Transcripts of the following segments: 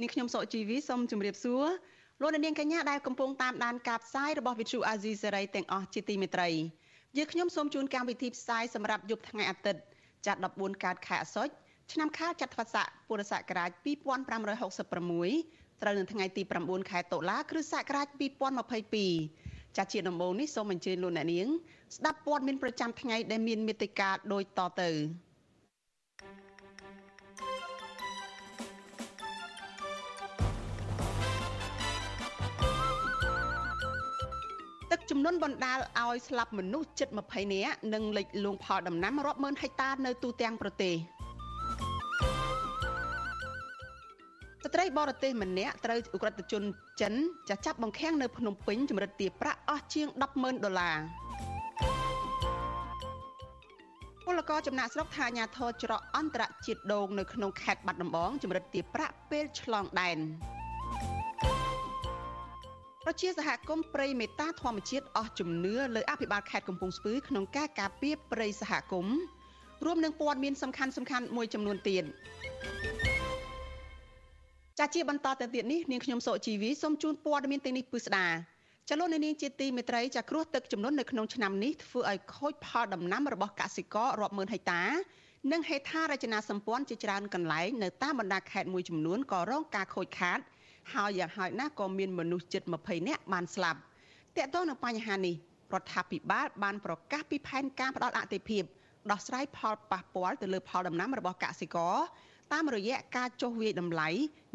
នាងខ្ញុំសុកជីវីសូមជម្រាបសួរលោកអ្នកនាងកញ្ញាដែលកំពុងតាមដានការផ្សាយរបស់ Vuthu Azizi Serai ទាំងអស់ជាទីមេត្រីយើងខ្ញុំសូមជូនកម្មវិធីផ្សាយសម្រាប់យប់ថ្ងៃអាទិត្យចាត់14កើតខែអាសត់ឆ្នាំខាលចត្វាស័កពុរសករាជ2566ត្រូវនៅថ្ងៃទី9ខែតុលាគ្រិស្តសករាជ2022ចាត់ជាដំបូងនេះសូមអញ្ជើញលោកអ្នកនាងស្ដាប់ព័ត៌មានប្រចាំថ្ងៃដែលមានមេត្តាដូចតទៅ ទឹកជំនន់បណ្ដាលឲ្យស្លាប់មនុស្សជិត20នាក់និងលិចលង់ផលដំណាំរាប់ម៉ឺនហិកតានៅទូទាំងប្រទេសស្ត្រីបរទេសម្នាក់ត្រូវអ ுக ្រិតជនចិនចាស់ចាប់បង្ខាំងនៅភ្នំពេញចម្រិតទារប្រាក់អស់ជាង100000ដុល្លារពលករចំណាក់ស្រុកថាអាញាធរច្រកអន្តរជាតិដងនៅក្នុងខេត្តបាត់ដំបងចម្រិតទារប្រាក់ពេលឆ្លងដែន ប្រជាសហគមន៍ព្រៃមេតាធម្មជាតិអស់ជំនឿលើអភិបាលខេត្តកំពង់ស្ពឺក្នុងការការពារព្រៃសហគមន៍រួមនឹងព័ត៌មានសំខាន់សំខាន់មួយចំនួនទៀតចាជាបន្តទៅទៀតនេះនាងខ្ញុំសុជីវីសូមជូនព័ត៌មានទាំងនេះពិស្ដាចលនានាងជាទីមេត្រីចាគ្រោះទឹកចំនួននៅក្នុងឆ្នាំនេះធ្វើឲ្យខូចផលដំណាំរបស់កសិកររាប់ម៉ឺនហិកតានិងហេដ្ឋារចនាសម្ព័ន្ធជាច្រើនកន្លែងនៅតាមបណ្ដាខេត្តមួយចំនួនក៏រងការខូចខាត ហើយយ៉ាងហោចណាស់ក៏មានមនុស្សជិត20នាក់បានស្លាប់តើតើនៅបញ្ហានេះរដ្ឋាភិបាលបានប្រកាសពីផែនការផ្តល់អតិភិបដោះស្រាយផលប៉ះពាល់ទៅលើផលដំណាំរបស់កសិករតាមរយៈការចុះវាយតម្លៃ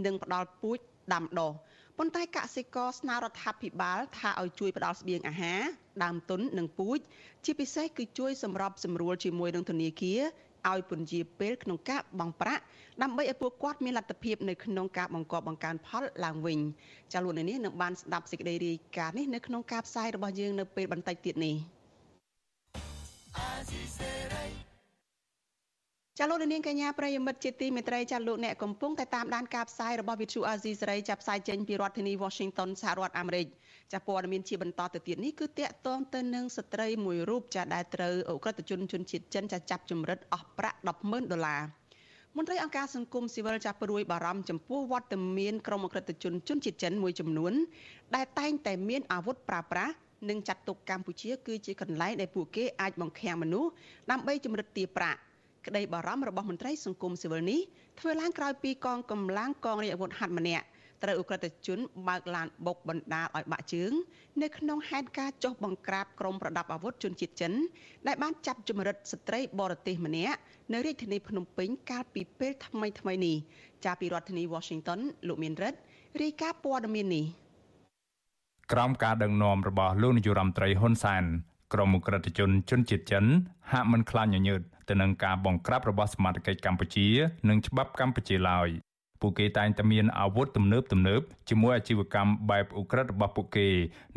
និងផ្តល់ពូជដាំដុះប៉ុន្តែកសិករស្នើរដ្ឋាភិបាលថាឲ្យជួយផ្តល់ស្បៀងអាហារដើមទុននិងពូជជាពិសេសគឺជួយសម្របសម្រួលជាមួយនឹងធនាគារ ឲ្យពន្យាពេលក្នុងការបង់ប្រាក់ដើម្បីឲ្យពួកគាត់មានលទ្ធភាពនៅក្នុងការបង្កបង្កើនផលឡើងវិញចាលោកនេះនឹងបានស្ដាប់សេចក្តីរាយការណ៍នេះនៅក្នុងការផ្សាយរបស់យើងនៅពេលបន្តិចទៀតនេះចាលោកនាងកញ្ញាប្រិយមិត្តជាទីមេត្រីចាលោកអ្នកកំពុងតែតាមដានការផ្សាយរបស់ Vithu Azizi សេរីចាប់ផ្សាយចេញពីរដ្ឋធានី Washington សហរដ្ឋអាមេរិក ចាព័ត៌មានជាបន្តទៅទៀតនេះគឺតាក់ទងទៅនឹងស្ត្រីមួយរូបចាដែលត្រូវអ ுக ្រិតជនជនជាតិចិនចាចាប់ចម្រិតអស់ប្រាក់100,000ដុល្លារមន្ត្រីអង្គការសង្គមស៊ីវិលចាប់ព្រួយបារម្ភចំពោះវត្តមានក្រុមអក្រិតជនជនជាតិចិនមួយចំនួន ដែលតែងតែមានអាវុធប្រើប្រាស់និងចាត់ទុកកម្ពុជាគឺជាកន្លែងដែលពួកគេអាចបង្ខាំងមនុស្សដើម្បីចម្រិតទារប្រាក់ក្តីបារម្ភរបស់មន្ត្រីសង្គមស៊ីវិលនេះធ្វើឡើងក្រោយពីកងកម្លាំងកងរាជអាវុធហត្ថម្នាក់ ត្រូវអ ுக ្រិតជនបើកឡានបុកបណ្ដាលឲ្យបាក់ជើង នៅក្នុងហេតុការណ៍ចុះបង្ក្រាបក្រុមប្រដាប់អាវុធជនជាតិចិន ដែលបានចាប់ចម្រិតស្ត្រីបរទេសម្នាក់នៅរាជធានីភ្នំពេញកាលពីពេលថ្មីថ្មីនេះចាប់ពីរដ្ឋធានី Washington លោកមានរិទ្ធរាយការណ៍ព័ត៌មាននេះក្រោមការដឹកនាំរបស់លោកនាយរដ្ឋមន្ត្រីហ៊ុនសែនក្រុមអ ுக ្រិតជនជនជាតិចិន ហាក់មិនខ្លាចញញើតទៅនឹងការបង្ក្រាបរបស់សមាជិកកម្ពុជា និងច្បាប់កម្ពុជាឡើយ ពួកគេតែងតែមានអាវុធទំនើបទំនើបជាមួយអាជីវកម្មបែបអ ுக ្រិតរបស់ពួកគេ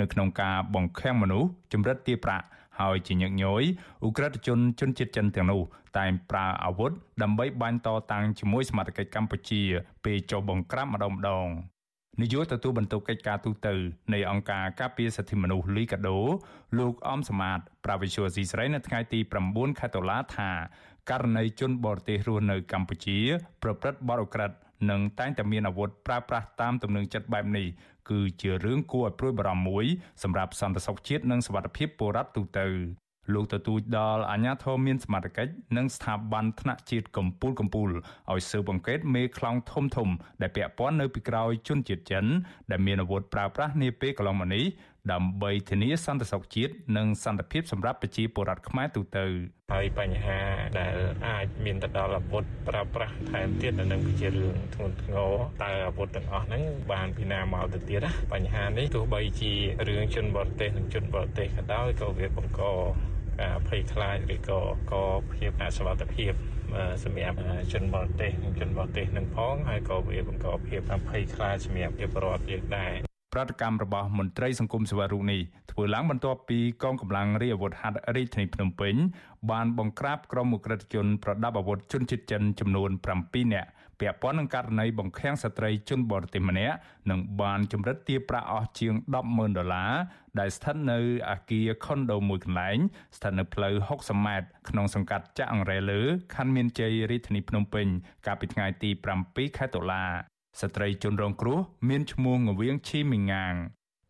នៅក្នុងការបង្ខាំងមនុស្សចម្រិតទារប្រាក់ហើយជាញឹកញយអ ுக ្រិតជនជនជាតិចិនទាំងនោះតែងប្រើអាវុធដើម្បីបាញ់តតាំងជាមួយសមាជិកកម្ពុជា ពេលចុះបង្ក្រាបម្ដងម្ដងនាយកទទួលបន្ទុកកិច្ចការទូតនៃអង្គការការពារសិទ្ធិមនុស្សលីកាដូលោកអំសមាតប្រាវិសុយស៊ីស្រីនៅថ្ងៃទី9ខែតុលាថា ករណីជនបរទេសរស់នៅកម្ពុជា ប្រព្រឹត្តបទឧក្រិដ្ឋនិងតែងតែមានអាវុធប្រើប្រាស់តាមទំនឹងចិត្តបែបនេះគឺជារឿងគួរឲ្យព្រួយបារម្ភមួយសម្រាប់សន្តិសុខជាតិនិងសុវត្ថិភាពពលរដ្ឋទូទៅលោកទទូចដល់អាជ្ញាធរមានសមត្ថកិច្ចនិងស្ថាប័នថ្នាក់ជាតិកម្ពុជាកម្ពុជាឲ្យស៊ើបអង្កេតមេខ្លោងធំធំ ដែលពាក់ព័ន្ធនៅពីក្រោយជនជាតិចិនដែលមានអាវុធប្រើប្រាស់នាពេលកន្លងមកនេះ ដើម្បីធានាសន្តិសុខជាតិនិងសន្តិភាពសម្រាប់ប្រជាពលរដ្ឋខ្មែរទូទៅហើយបញ្ហាដែលអាចមានទៅដល់អាវុធប្រើប្រាស់ថែមទៀតនឹងជារឿងធ្ងន់ធ្ងរតើអាវុធទាំងអស់ហ្នឹងបានពីណាមកទៅទៀតណាបញ្ហានេះទោះបីជារឿងជនបរទេសនិងជនបរទេសក៏ដោយក៏វាបង្កការភ័យខ្លាចឬក៏ក៏ភាពអសុវត្ថិភាពសម្រាប់ជនបរទេសជនបរទេសនឹងផងហើយក៏វាបង្កភាពភ័យខ្លាចសម្រាប់ប្រជាពលរដ្ឋយើងដែរ ប្រតិកម្មរបស់មន្ត្រីសង្គមស៊ីវិលរូបនេះធ្វើឡើងបន្ទាប់ពីកងកម្លាំងរាជអាវុធហត្ថរាជធានីភ្នំពេញបានបង្ក្រាបក្រុមអ ுக ្រិតជនប្រដាប់អាវុធជនជាតិចិនចំនួន7នាក់ពាក់ព័ន្ធនឹងករណីបង្ខាំងស្ត្រីជនបរទេសម្នាក់និងបានចម្រិតទារប្រាក់អស់ជាង100000ដុល្លារដែលស្ថិតនៅអាគារខុនដូមួយកន្លែងស្ថិតនៅផ្លូវ60ម៉ែត្រក្នុងសង្កាត់ចាក់អង្រែលើខណ្ឌមានជ័យរាជធានីភ្នំពេញកាលពីថ្ងៃទី7ខែតុលា ស្ត្រីជនរងគ្រោះមានឈ្មោះងវៀងឈីមីងាង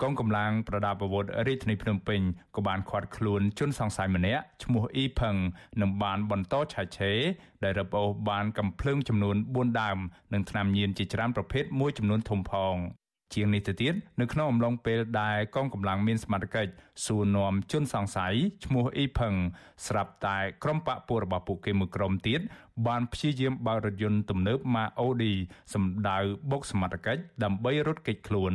កងកម្លាំងប្រដាប់អាវុធរាជធានីភ្នំពេញក៏បានឃាត់ខ្លួនជនសង្ស័យម្នាក់ឈ្មោះអ៊ីផឹងនិងបានបន្តឆែកឆេរដែលរឹបអូសបានកំភ្លើងចំនួន4ដើមនិងថ្នាំញៀនជាច្រើនប្រភេទមួយចំនួនធំផង ជាងនេះទៅទៀតនៅក្នុងអំឡុងពេលដែលកងកម្លាំងមានសមត្ថកិច្ចសួរនាំជនសង្ស័យឈ្មោះអ៊ីផឹងស្រាប់តែក្រុមបកពួករបស់ពួកគេមួយក្រុមទៀតបានព្យាយាមបើករថយន្តទំនើបម៉ាអូឌីសម្ដៅបុកសមត្ថកិច្ចដើម្បីរត់គេចខ្លួន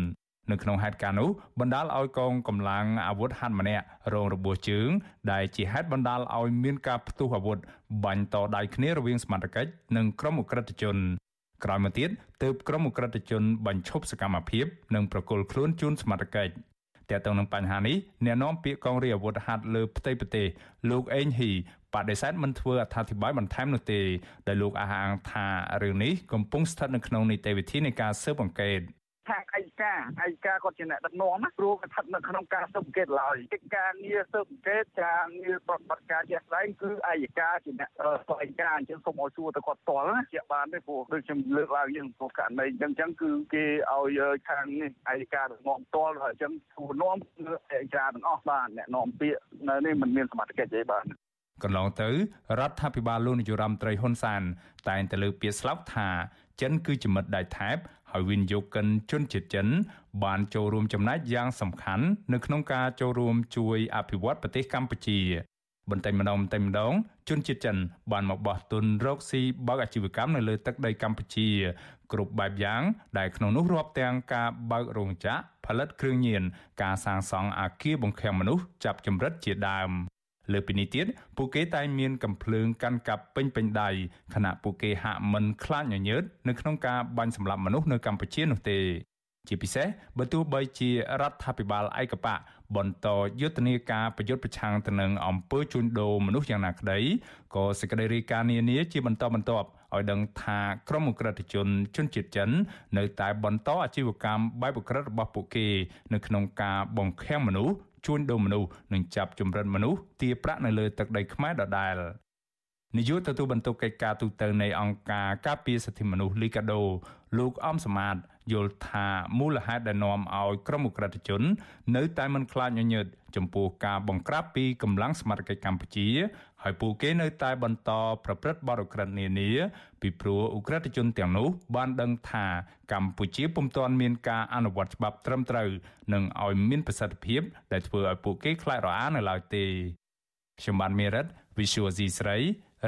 នៅក្នុងហេតុការណ៍នោះបណ្ដាលឲ្យកងកម្លាំងអាវុធហត្ថម្នាក់រងរបួសជើង ដែលជាហេតុបណ្ដាលឲ្យមានការផ្ទុះអាវុធបាញ់តដៃគ្នារវាងសមត្ថកិច្ចនិងក្រុមអ ுக ្រិតជន ក្រោយមកទៀតទើបក្រុមអ ுக ្រិតជនបញ្ឈប់សកម្មភាពនិងប្រគល់ខ្លួនជូនសមត្ថកិច្ចតែទៅនឹងបញ្ហានេះអ្នកនាំពាក្យកងរាជអាវុធហត្ថលើផ្ទៃប្រទេសលោកអេងហ៊ីបដិសេធមិនធ្វើអត្ថាធិប្បាយបន្ថែមនោះទេដែលលោកអះអាងថារឿងនេះកំពុងស្ថិតនៅក្នុងនីតិវិធីនៃការស៊ើបអង្កេត ខាងអាយកាអាយកាគាត់ជាអ្នកដឹកនាំណាព្រោះគាត់ស្ថិតនៅក្នុងការស៊ើបអង្កេតឡើយកិច្ចការងារស៊ើបអង្កេតការងារប្រតិបត្តិការជាក់ស្ដែងគឺអាយកាជាអ្នកស្វែងការអញ្ចឹងសូមឲ្យសួរទៅគាត់ផ្ទាល់ណាជាបានទេព្រោះដូចខ្ញុំលើកឡើងយើងព្រោះករណីអញ្ចឹងអញ្ចឹងគឺគេឲ្យខាងនេះអាយកាដឹកនាំផ្ទាល់ហើយអញ្ចឹងសួរនាំអាយកាទាំងអស់បានអ្នកនាំពាក្យនៅនេះមិនមានសមត្ថកិច្ចទេបាទកន្លងទៅរដ្ឋាភិបាលលោកនាយរដ្ឋមន្ត្រីហ៊ុនសានតែងតែលើកពាក្យស្លោកថាចិនគឺជាមិត្តដៃថែប ហើយវិនិយោគិនជនជាតិចិន បានចូលរួមចំណែកយ៉ាងសំខាន់នៅក្នុងការចូលរួមជួយអភិវឌ្ឍប្រទេសកម្ពុជាបន្តិចម្ដងបន្តិចម្ដងជនជាតិចិន បានមកបោះទុនរកស៊ីបើកអាជីវកម្មនៅលើទឹកដីកម្ពុជា គ្រប់បែបយ៉ាង ដែលក្នុងនោះរាប់ទាំងការបើករោងចក្រផលិតគ្រឿងញៀនការសាងសង់អគារបង្ខាំងមនុស្សចាប់ចម្រិតជាដើម លើពីនេះទៀតពួកគេតែងមានកំភ្លើងកាន់កាប់ពេញពេញដៃខណៈពួកគេហាក់មិនខ្លាចញញើតនៅក្នុងការបាញ់សម្លាប់មនុស្សនៅកម្ពុជានោះទេ ជាពិសេសបើទោះបីជារដ្ឋាភិបាលឯកបកបន្តយុទ្ធនាការប្រយុទ្ធប្រឆាំងទៅនឹងអំពើជួញដូរមនុស្សយ៉ាងណាក្តីក៏សេចក្តីរាយការណ៍នានាជាបន្តបន្ទាប់ឲ្យដឹងថាក្រុមអ ுக ្រិតជនជនជាតិចិន នៅតែបន្តអាជីវកម្មបែបអ ுக ្រិតរបស់ពួកគេ នៅក្នុងការបង្ខាំងមនុស្ស ជួញដូរមនុស្សនិងចាប់ចម្រិតមនុស្សទារប្រាក់នៅលើទឹកដីខ្មែរដដែលនាយកទទួលបន្ទុកកិច្ចការទូតនៃអង្គការការពារសិទ្ធិមនុស្សលីកាដូលោកអំសមាតយល់ថាមូលហេតុដែលនាំឲ្យក្រុមអ ுக ្រិតជន នៅតែមិនខ្លាចញញើតចំពោះការបង្ក្រាបពីកម្លាំងសមត្ថកិច្ចកម្ពុជា ហើយពួកគេនៅតែបន្តប្រព្រឹត្តបទឧក្រិដ្ឋនានាពីព្រោះឧក្រិដ្ឋជនទាំងនោះបានដឹងថាកម្ពុជាពុំទាន់មានការអនុវត្តច្បាប់ត្រឹមត្រូវនិងឲ្យមានប្រសិទ្ធភាព ដែលធ្វើឲ្យពួកគេខ្លាចរអានៅឡើយទេខ្ញុំបានមេរិត Visual C ស្រី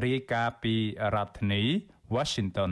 រាយការណ៍ពីរដ្ឋធានី Washington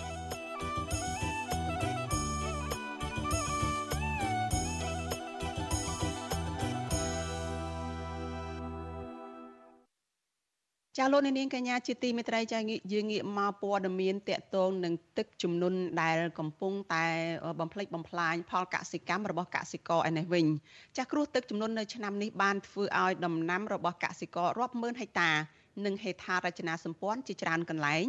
ចាលោកនាងកញ្ញាជាទីមេត្រីចាយើងងាកមកព័ត៌មានតកតងនឹងទឹកជំនន់ដែលកំពុងតែបំផ្លិចបំផ្លាញផលកសិកម្មរបស់កសិករឯនេះវិញចាគ្រោះទឹកជំនន់នៅឆ្នាំនេះបានធ្វើឲ្យដំណាំរបស់កសិកររាប់ម៉ឺនហិកតានិងហេដ្ឋារចនាសម្ព័ន្ធជាច្រើនកន្លែង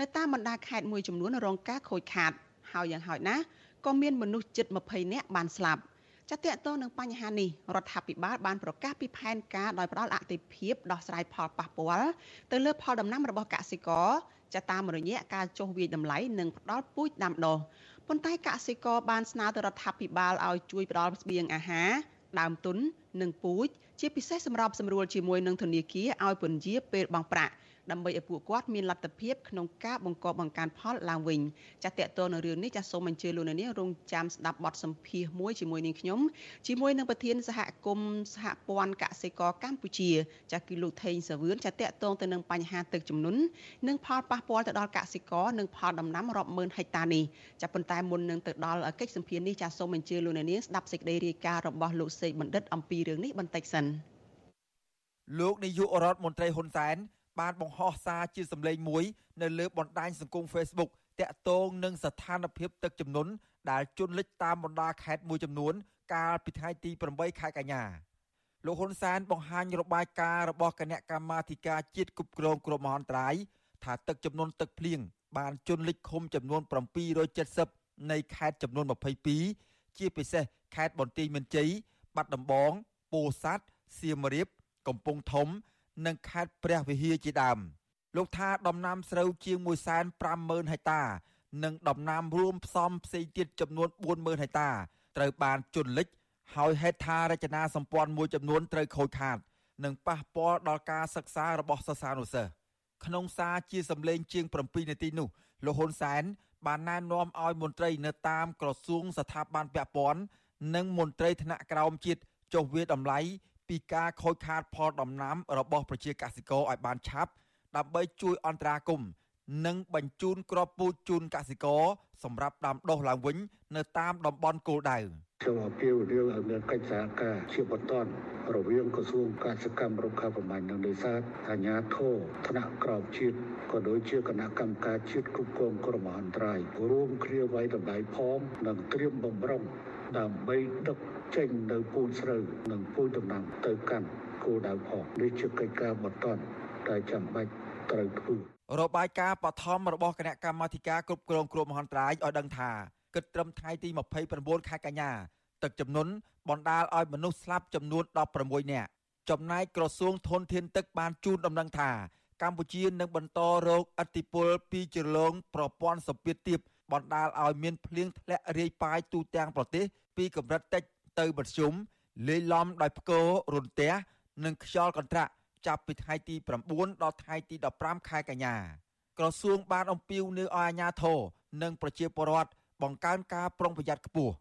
នៅតាមបណ្ដាខេត្តមួយចំនួនរងការខូចខាតហើយយ៉ាងហោចណាស់ក៏មានមនុស្សជិត20នាក់បានស្លាប់ ចាតតទៅនឹងបញ្ហានេះរដ្ឋាភិបាលបានប្រកាសពីផែនការដោយផ្ដល់អតិភិបដោះស្រាយផលប៉ះពាល់ទៅលើផលដំណាំរបស់កសិករចាតាមរយៈការចុះវាយតម្លៃនិងផ្ដល់ពូជដាំដុះប៉ុន្តែកសិករបានស្នើទៅរដ្ឋាភិបាលឲ្យជួយផ្ដល់ស្បៀងអាហារដើមទុននិងពូជជាពិសេសសម្រាប់សម្រួលជាមួយនឹងធនាគារឲ្យពន្យាពេលបង់ប្រាក់ ដើម្បីឲ្យពួកគាត់មានលទ្ធភាពក្នុងការបង្កបង្កើនផលឡើងវិញចាតតទៅនៅរឿងនេះចាសូមអញ្ជើញលោកអ្នកនាងរងចាំស្ដាប់បទសម្ភាសន៍មួយជាមួយនាងខ្ញុំជាមួយនឹងប្រធានសហគមន៍សហព័ន្ធកសិករកម្ពុជា ចាគឺលោកថេងសាវឿនចាតតងទៅនឹងបញ្ហាទឹកជំនន់និងផលប៉ះពាល់ទៅដល់កសិករនិងផលដំណាំរាប់ម៉ឺនហិកតានេះចាប៉ុន្តែមុននឹងទៅដល់កិច្ចសម្ភាសន៍នេះចាសូមអញ្ជើញលោកអ្នកនាងស្ដាប់សេចក្តីរាយការណ៍របស់លោកសេកបណ្ឌិតអំពីរឿងនេះបន្តិចសិនលោកនាយករដ្ឋមន្ត្រីហ៊ុនសែន បានបង្ហោះសារជាសម្លេងមួយ នៅលើបណ្ដាញសង្គម Facebook តាក់ទងនឹងស្ថានភាពទឹកជំនន់ដែលជន់លិចតាមបណ្ដាខេត្តមួយចំនួន កាលពីថ្ងៃទី8ខែកញ្ញាលោកហ៊ុនសែនបង្ហាញរបាយការណ៍របស់គណៈកម្មាធិការជាតិគ្រប់គ្រងគ្រោះមហន្តរាយថាទឹកចំនួនទឹកភ្លៀងបានជន់លិចឃុំចំនួន770នៃខេត្តចំនួន22ជាពិសេសខេត្តបន្ទាយមានជ័យបាត់ដំបងពោធិ៍សាត់សៀមរាប កំពង់ធំ និងខេត្តព្រះវិហារជាដើមលោកថាដំណាំស្រូវជាង150,000ហិកតា និងដំណាំរួមផ្សំផ្សេងទៀតចំនួន40,000ហិកតាត្រូវបានជន់លិចហើយហេដ្ឋារចនាសម្ព័ន្ធមួយចំនួនត្រូវខូចខាត និងប៉ះពាល់ដល់ការសិក្សារបស់សិស្សានុសិស្សក្នុងសារជាសម្លេងជាង7នាទីនោះលោកហ៊ុនសែនបានណែនាំឲ្យមន្ត្រីនៅតាមក្រសួងស្ថាប័នពាក់ព័ន្ធនិងមន្ត្រីថ្នាក់ក្រោមជាតិចុះវាតម្លៃ ពីការខូចខាតផលដំណាំរបស់ប្រជាកសិករឲ្យបានឆាប់ដើម្បីជួយអន្តរាគមន៍និងបញ្ជូនគ្រាប់ពូជជូនកសិករសម្រាប់ដាំដុះឡើងវិញ នៅតាមតំបន់គោលដៅខ្ញុំអពាវនាវឲ្យមានកិច្ចសហការជាបន្តរវាងក្រសួងកសិកម្មរុក្ខាប្រមាញ់និងនេសាទអាជ្ញាធរថ្នាក់ក្រោមជាតិក៏ដូចជាគណៈកម្មការជាតិគ្រប់គ្រងគ្រោះមហន្តរាយរួមគ្នាវាយតម្លៃផងនិងត្រៀមបំរុង ដើម្បីដឹកចេញនៅពូជស្រូវនិងពូជដំណាំទៅកាន់គោលដៅផងនេះជាកិច្ចការបន្តដែលចាំបាច់ត្រូវធ្វើរបាយការណ៍បឋមរបស់គណៈកម្មាធិការគ្រប់គ្រងគ្រោះមហន្តរាយឲ្យដឹងថាគិតត្រឹមថ្ងៃទី29ខែកញ្ញាទឹកចំនួនបណ្ដាលឲ្យមនុស្សស្លាប់ចំនួន16នាក់ចំណែកក្រសួងធនធានទឹកបានជូនដំណឹងថាកម្ពុជានឹងបន្តរងឥទ្ធិពលពីជ្រលងប្រព័ន្ធសម្ពាធទាបបណ្ដាលឲ្យមានភ្លៀងធ្លាក់រាយប៉ាយទូទាំងប្រទេស ពីកម្រិតតិចទៅមធ្យមលាយឡំដោយផ្គររន្ទះនិងខ្យល់កន្ត្រាក់ចាប់ពីថ្ងៃទី9ដល់ថ្ងៃទី15ខែកញ្ញាក្រសួងបានអំពាវនាវឲ្យអាជ្ញាធរនិងប្រជាពលរដ្ឋបង្កើនការប្រុងប្រយ័ត្នខ្ពស់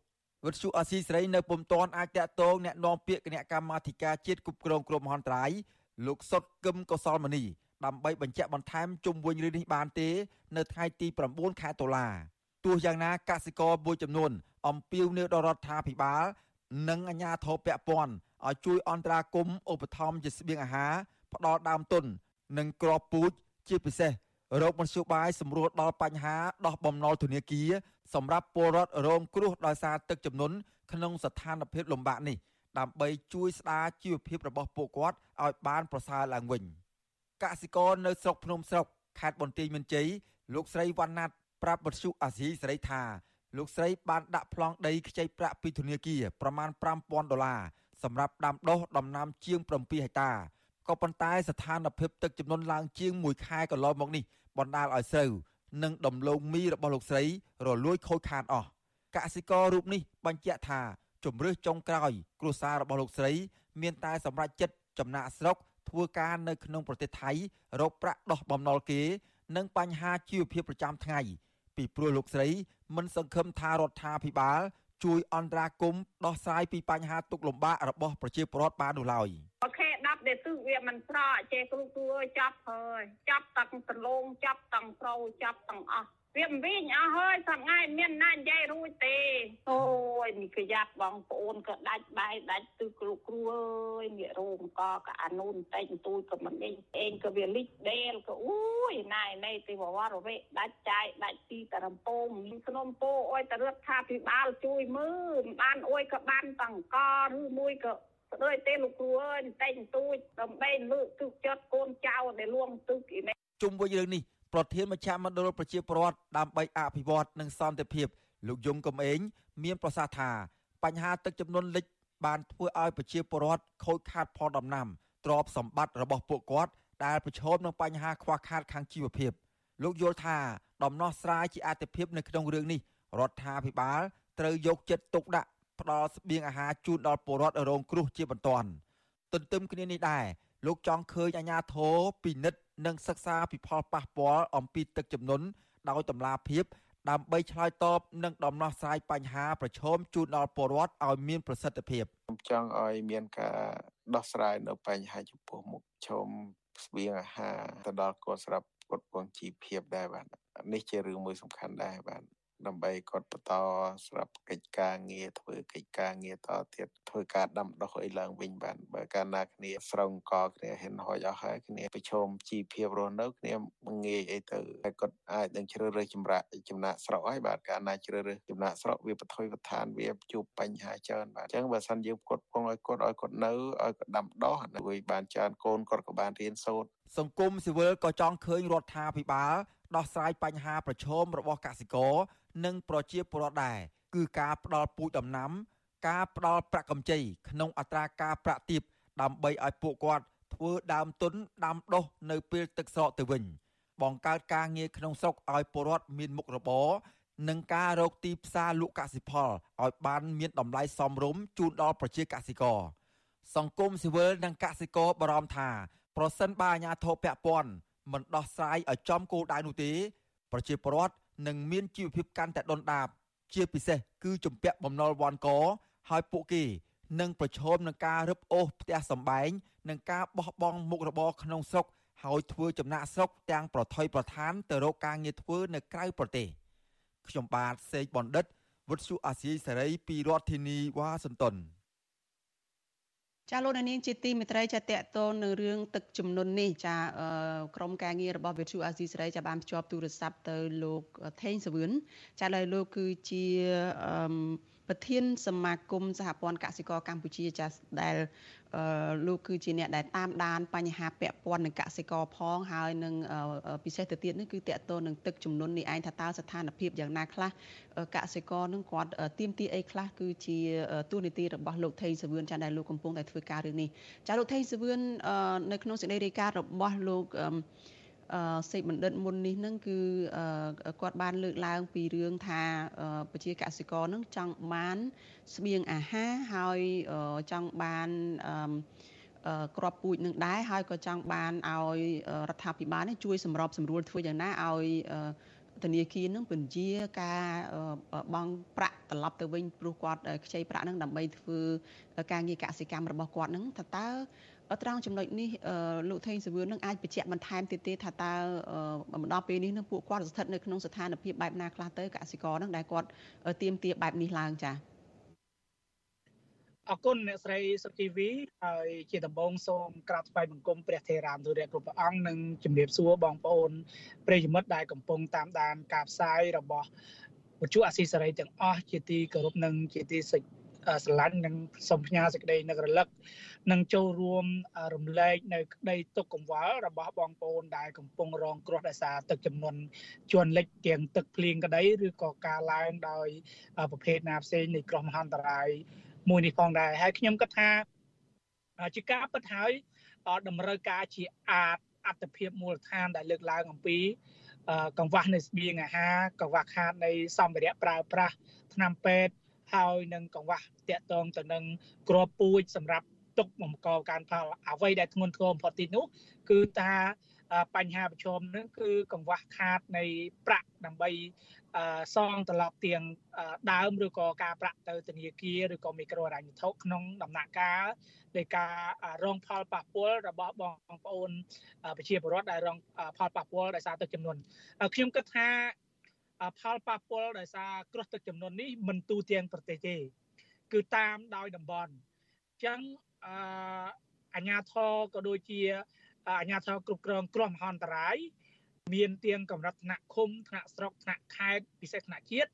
វិទ្យុអស៊ីសេរីនៅពុំទាន់អាចតាក់ទងแนะនាំពាក្យគណៈកម្មាធិការជាតិគ្រប់គ្រងគ្រោះមហន្តរាយលោកសុតកឹមកុសលមនីដើម្បីបញ្ជាក់បន្ថែមជុំវិញរឿងនេះបានទេ នៅថ្ងៃទី9ខែតុលា ទោះយ៉ាងណាកសិករមួយចំនួនអំពាវនាវដល់រដ្ឋាភិបាល និងអាជ្ញាធរពាក់ព័ន្ធឲ្យជួយអន្តរាគមន៍ឧបត្ថម្ភជាស្បៀងអាហារផ្ដល់ដើមទុន និងក្របពូជជាពិសេសរោគមធ្យោបាយសម្រួលដល់បញ្ហាដោះបំណុលធនាគារសម្រាប់ពលរដ្ឋរងគ្រោះដោយសារទឹកជំនន់ក្នុងស្ថានភាពលំបាកនេះដើម្បីជួយស្ដារជីវភាពរបស់ពួកគាត់ឲ្យបានប្រសើរឡើងវិញកសិករនៅស្រុកភ្នំស្រុកខេត្តបន្ទាយមានជ័យលោកស្រីវណ្ណាត់ ប្រាប់បទសុអាស៊ីសេរីថាលោកស្រីបានដាក់ប្លង់ដីខ្ចីប្រាក់ពីធនាគារប្រមាណ5000ដុល្លារសម្រាប់ដាំដុះដំណាំជាង7ហិកតាក៏ប៉ុន្តែស្ថានភាពទឹកចំនួនឡើងជាង1ខែកន្លងមកនេះបណ្ដាលឲ្យស្រូវនិងដំឡូងមីរបស់លោកស្រីរលួយខូចខាតអស់កសិកររូបនេះបញ្ជាក់ថាជំរឿសចុងក្រោយ គ្រួសាររបស់លោកស្រី មានតែសម្រាប់ចិត្តចំណាក់ស្រុកធ្វើការនៅក្នុងប្រទេសថៃរកប្រាក់ដោះបំណុលគេ និងបញ្ហាជីវភាពប្រចាំថ្ងៃ ពីព្រោះលោកស្រីមិនសង្ឃឹមថារដ្ឋាភិបាលជួយអន្តរាគមន៍ដោះស្រាយពីបញ្ហាទុក្ខលំបាករបស់ប្រជាពលរដ្ឋបាននោះឡើយអូខេ10ដែលគឺវាមិនប្រកចេះគ្រូគ្រូចាប់ហើយចាប់ទាំងសលងចាប់ទាំងប្រូចាប់ទាំងអស់ វាមិនវិញអស់ហើយសប្ងៃមានណានិយាយរួចទេអូយនេះក៏យ៉ាប់បងប្អូនក៏ដាច់បាយដាច់ទិសគ្រូគ្រូអើយងាករោងក៏ក៏អានូនតែងទួយក៏មិននេះអេងក៏វាលិចដេលក៏អូយណៃណៃទេវវរវេដាច់ចាយដាច់ទីតរំពងមានក្នុងពោអុយតរដ្ឋាភិបាលជួយមើលបានអុយក៏បានតង្កឬមួយក៏ស្ឃើញទេលោកគ្រូអើយតែងទូចដើម្បីលើកទឹកចិត្តកូនចៅដែលលួងទឹកអីនេះជុំវិញរឿងនេះ ប្រធានមជ្ឈមណ្ឌលប្រជាពលរដ្ឋដើម្បីអភិវឌ្ឍនិងសន្តិភាពលោកយងកំឯងមានប្រសាសន៍ថាបញ្ហាទឹកចំនួនលិចបានធ្វើឲ្យប្រជាពលរដ្ឋខូចខាតផលដំណាំទ្រព្យសម្បត្តិរបស់ពួកគាត់ដែលប្រឈមនឹងបញ្ហាខ្វះខាតខាងជីវភាពលោកយល់ថាដំណោះស្រាយជាអតិភិបនៅក្នុងរឿងនេះរដ្ឋាភិបាលត្រូវយកចិត្តទុកដាក់ផ្ដល់ស្បៀងអាហារជូនដល់ពលរដ្ឋរងគ្រោះជាបន្ទាន់ទន្ទឹមគ្នានេះដែរលោកចង់ឃើញអាជ្ញាធរពិនិត្យ និងសិក្សាពីផលប៉ះពាល់អំពីទឹកជំនន់ដោយតម្លាភាព ដើម្បីឆ្លើយតបនិងដំណោះស្រាយបញ្ហាប្រឈមជូនដល់ពលរដ្ឋឲ្យមានប្រសិទ្ធភាពខ្ញុំចង់ឲ្យមានការដោះស្រាយនៅបញ្ហាចំពោះមុខឈុំស្បៀងអាហារទៅដល់កូនស្រាប់គាត់ពងជីវភាពដែរបាទនេះជារឿងមួយសំខាន់ដែរបាទ ដើម្បីគាត់បន្តស្រាប់កិច្ចការងារធ្វើកិច្ចការងារតទៀតធ្វើការដាំដុះអីឡើងវិញបានបើកាលណាគ្នាស្រងកគ្នាហ៊ានហួចអស់ហើយគ្នាប្រឈមជីវភាពរស់នៅគ្នាងាយអីទៅហើយគាត់អាចនឹងជ្រើសរើសចម្រាក់ចំណាក់ស្រុកហើយបាទកាលណាជ្រើសរើសចំណាក់ស្រុកវាបថុយបឋានវាជួបបញ្ហាច្រើនបាទអញ្ចឹងបើសិនយើងគាត់ពងឲ្យគាត់ឲ្យគាត់នៅឲ្យគាត់ដាំដុះដើម្បីបានច្រើនកូនគាត់ក៏បានរៀនសូត្រសង្គមស៊ីវិលក៏ចង់ឃើញរដ្ឋាភិបាល ដោះស្រាយបញ្ហាប្រឈមរបស់កសិករនិងប្រជាពលរដ្ឋដែរគឺការផ្ដល់ពូជដំណាំ ការផ្ដល់ប្រាក់កម្ចីក្នុងអត្រាការប្រាក់ទាបដើម្បីឲ្យពួកគាត់ធ្វើដើមទុនដាំដុះនៅពេលទឹកស្រកទៅវិញ បង្កើតការងារក្នុងស្រុកឲ្យពលរដ្ឋមានមុខរបរនិងការរកទីផ្សារលក់កសិផលឲ្យបានមានតម្លៃសមរម្យជូនដល់ប្រជាកសិករសង្គមស៊ីវិលនិងកសិករបារម្ភថា ប្រសិនបើអាជ្ញាធរពាក់ព័ន្ធ មិនដោះស្រាយឲ្យចំគោលដៅនោះទេ ប្រជាពលរដ្ឋនឹងមានជីវភាពកាន់តែដុនដាប ជាពិសេសគឺជំពាក់បំណុលវ៉ាន់កហើយពួកគេនឹងប្រឈមនឹងការរឹបអូសផ្ទះសម្បែងនិងការបោះបង់មុខរបរក្នុងស្រុកហើយធ្វើចំណាក់ស្រុកទាំងប្រថុយប្រឋានទៅរកការងារធ្វើនៅក្រៅប្រទេសខ្ញុំបាទសេកបណ្ឌិតវុទ្ធុអាស៊ីសេរីពីរដ្ឋធានីវ៉ាស៊ីនតោន ចាលោកនាងជាទីមេត្រីចាតកតននៅរឿងទឹកជំនន់នេះចាក្រុមការងាររបស់វិទ្យុអាស៊ីសេរីចាបានភ្ជាប់ទូរស័ព្ទទៅលោកថេងសវឿនចាឡើយលោកគឺជា ប្រធានសមាគមសហព័ន្ធកសិករកម្ពុជាចាដែលលោកគឺជាអ្នកដែលតាមដានបញ្ហាពាក់ព័ន្ធនឹងកសិករផងហើយនឹងពិសេសទៅទៀតនេះគឺតកតទៅនឹងទឹកចំនួននេះឯងថាតើស្ថានភាពយ៉ាងណាខ្លះកសិករនឹងគាត់ទៀមទីអីខ្លះគឺជាទូនីតិរបស់លោកថេងសវឿនចាដែលលោកកំពុងតែធ្វើការរឿងនេះចាលោកថេងសវឿននៅក្នុងសេចក្តីរាយការណ៍របស់លោក សេចបណ្ឌិតមុននេះនឹងគឺគាត់បានលើកឡើងពីរឿងថាប្រជាកសិករនឹងចង់បានស្បៀងអាហារហើយចង់បានក្របពូជនឹងដែរហើយក៏ចង់បានឲ្យរដ្ឋាភិបាលនេះជួយសម្របសម្រួលធ្វើយ៉ាងណាឲ្យធនាគារនឹងពន្យាការបង់ប្រាក់ត្រឡប់ទៅវិញព្រោះគាត់ខ្ចីប្រាក់នឹងដើម្បីធ្វើការងារកសិកម្មរបស់គាត់នឹងថាតើ ត្រង់ចំណុចនេះលោកថេងសវឿននឹងអាចបញ្ជាក់បន្ថែមទៀតទេថាតើមកដល់ពេលនេះនឹងពួកគាត់ស្ថិតនៅក្នុងស្ថានភាពបែបណាខ្លះទៅកសិករនឹងដែលគាត់ទៀមទាបែបនេះឡើងចា៎អរគុណអ្នកស្រីសុជីវីហើយជាដំបងសូមក្រាបថ្វាយបង្គំព្រះថេរានុរិយគ្រប់ព្រះអង្គនិងជំរាបសួរបងប្អូនប្រិយមិត្តដែលកំពុងតាមដានការផ្សាយរបស់វិទ្យុអាស៊ីសេរីទាំងអស់ជាទីគោរពនិងជាទីស្រឡាញ់និងសូមផ្ញើសេចក្តីនឹករលឹកនិងចូលរួមរំលែកនៅក្តីទុកកង្វល់របស់បងប្អូនដែលកំពុងរងគ្រោះដោយសារទឹកជំនន់ជួនលិចទាំងទឹកភ្លៀងក្តីឬក៏ការឡើងដោយប្រភេទណាផ្សេងនៃគ្រោះមហន្តរាយមួយនេះផងដែរហើយខ្ញុំគិតថាជាការពិតហើយតម្រូវការជាអាចអត្តភាពមូលដ្ឋានដែលលើកឡើងអំពីកង្វះនៃស្បៀងអាហារកង្វះខាតនៃសម្ភារៈប្រើប្រាស់ថ្នាំពេទ្យ ហើយនឹងកង្វះតាក់ទងទៅនឹងក្របពូជសម្រាប់ទុកបង្កការផលអ្វីដែលធ្ងន់ធ្ងរបំផុតទីនោះគឺថាបញ្ហាប្រឈមនឹងគឺកង្វះខាតនៃប្រាក់ដើម្បីសងត្រឡប់ទៀងដើមឬក៏ការប្រាក់ទៅធនាគារឬក៏មីក្រូហិរញ្ញវត្ថុក្នុងដំណាក់កាលនៃការរងផលប៉ះពាល់របស់បងប្អូនប្រជាពលរដ្ឋដែលរងផលប៉ះពាល់ដោយសារទឹកចំនួនខ្ញុំគិតថា ផលប៉ះពាល់ដោយសារគ្រោះទឹកចំនួននេះមិនទូទាំងប្រទេសទេគឺតាមដោយតំបន់អញ្ចឹងអអាញាធរក៏ដូចជាអាញាធរគ្រប់គ្រងគ្រោះមហន្តរាយមានទៀងកម្រិតថ្នាក់ឃុំថ្នាក់ស្រុកថ្នាក់ខេត្តពិសេសថ្នាក់ជាតិ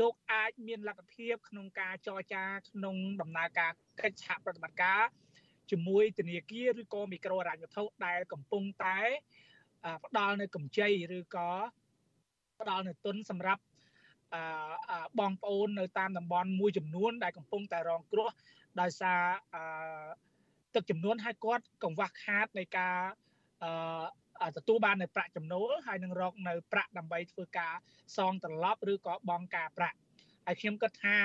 លោកអាចមានលទ្ធភាពក្នុងការចរចាក្នុងដំណើរការកិច្ចសហប្រតិបត្តិការជាមួយធនាគារឬក៏មីក្រូហិរញ្ញវត្ថុដែលកំពុងតែផ្ដល់នៅកម្ចីឬក៏ ផ្ដល់នៅទុនសម្រាប់បងប្អូននៅតាមតំបន់មួយចំនួន ដែលកំពុងតែរងគ្រោះដោយសារទឹកចំនួនឲ្យគាត់កង្វះខាតនៃការទទួលបាននៅប្រាក់ចំណូលហើយនឹងរកនៅប្រាក់ដើម្បីធ្វើការសងត្រឡប់ឬក៏បង់ការប្រាក់ហើយខ្ញុំគិតថា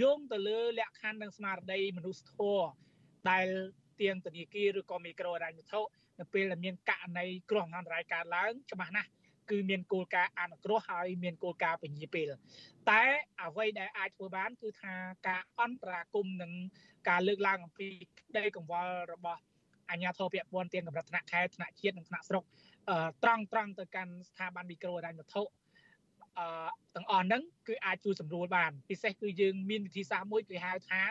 យោងទៅលើលក្ខខណ្ឌនិងស្មារតីមនុស្សធម៌ដែលទៀងធនាគារឬក៏មីក្រូហិរញ្ញវត្ថុនៅពេលដែលមានករណីគ្រោះមហន្តរាយកើតឡើងច្បាស់ណាស់ គឺមានគោលការណ៍អនុគ្រោះហើយមានគោលការណ៍ពញាពេលតែអ្វីដែលអាចធ្វើបាន គឺថាការអន្តរាគមនិងការលើកឡើងអំពីក្តីកង្វល់របស់អាជ្ញាធរពាក់ព័ន្ធទាំងកម្រិតថ្នាក់ខេត្តថ្នាក់ជាតិនិងថ្នាក់ស្រុកត្រង់ត្រង់ទៅកាន់ស្ថាប័នមីក្រូហិរញ្ញវត្ថុអឺទាំងអស់ហ្នឹងគឺអាចជួយសម្រួលបានពិសេសគឺយើងមានវិធីសាស្ត្រមួយគេហៅថា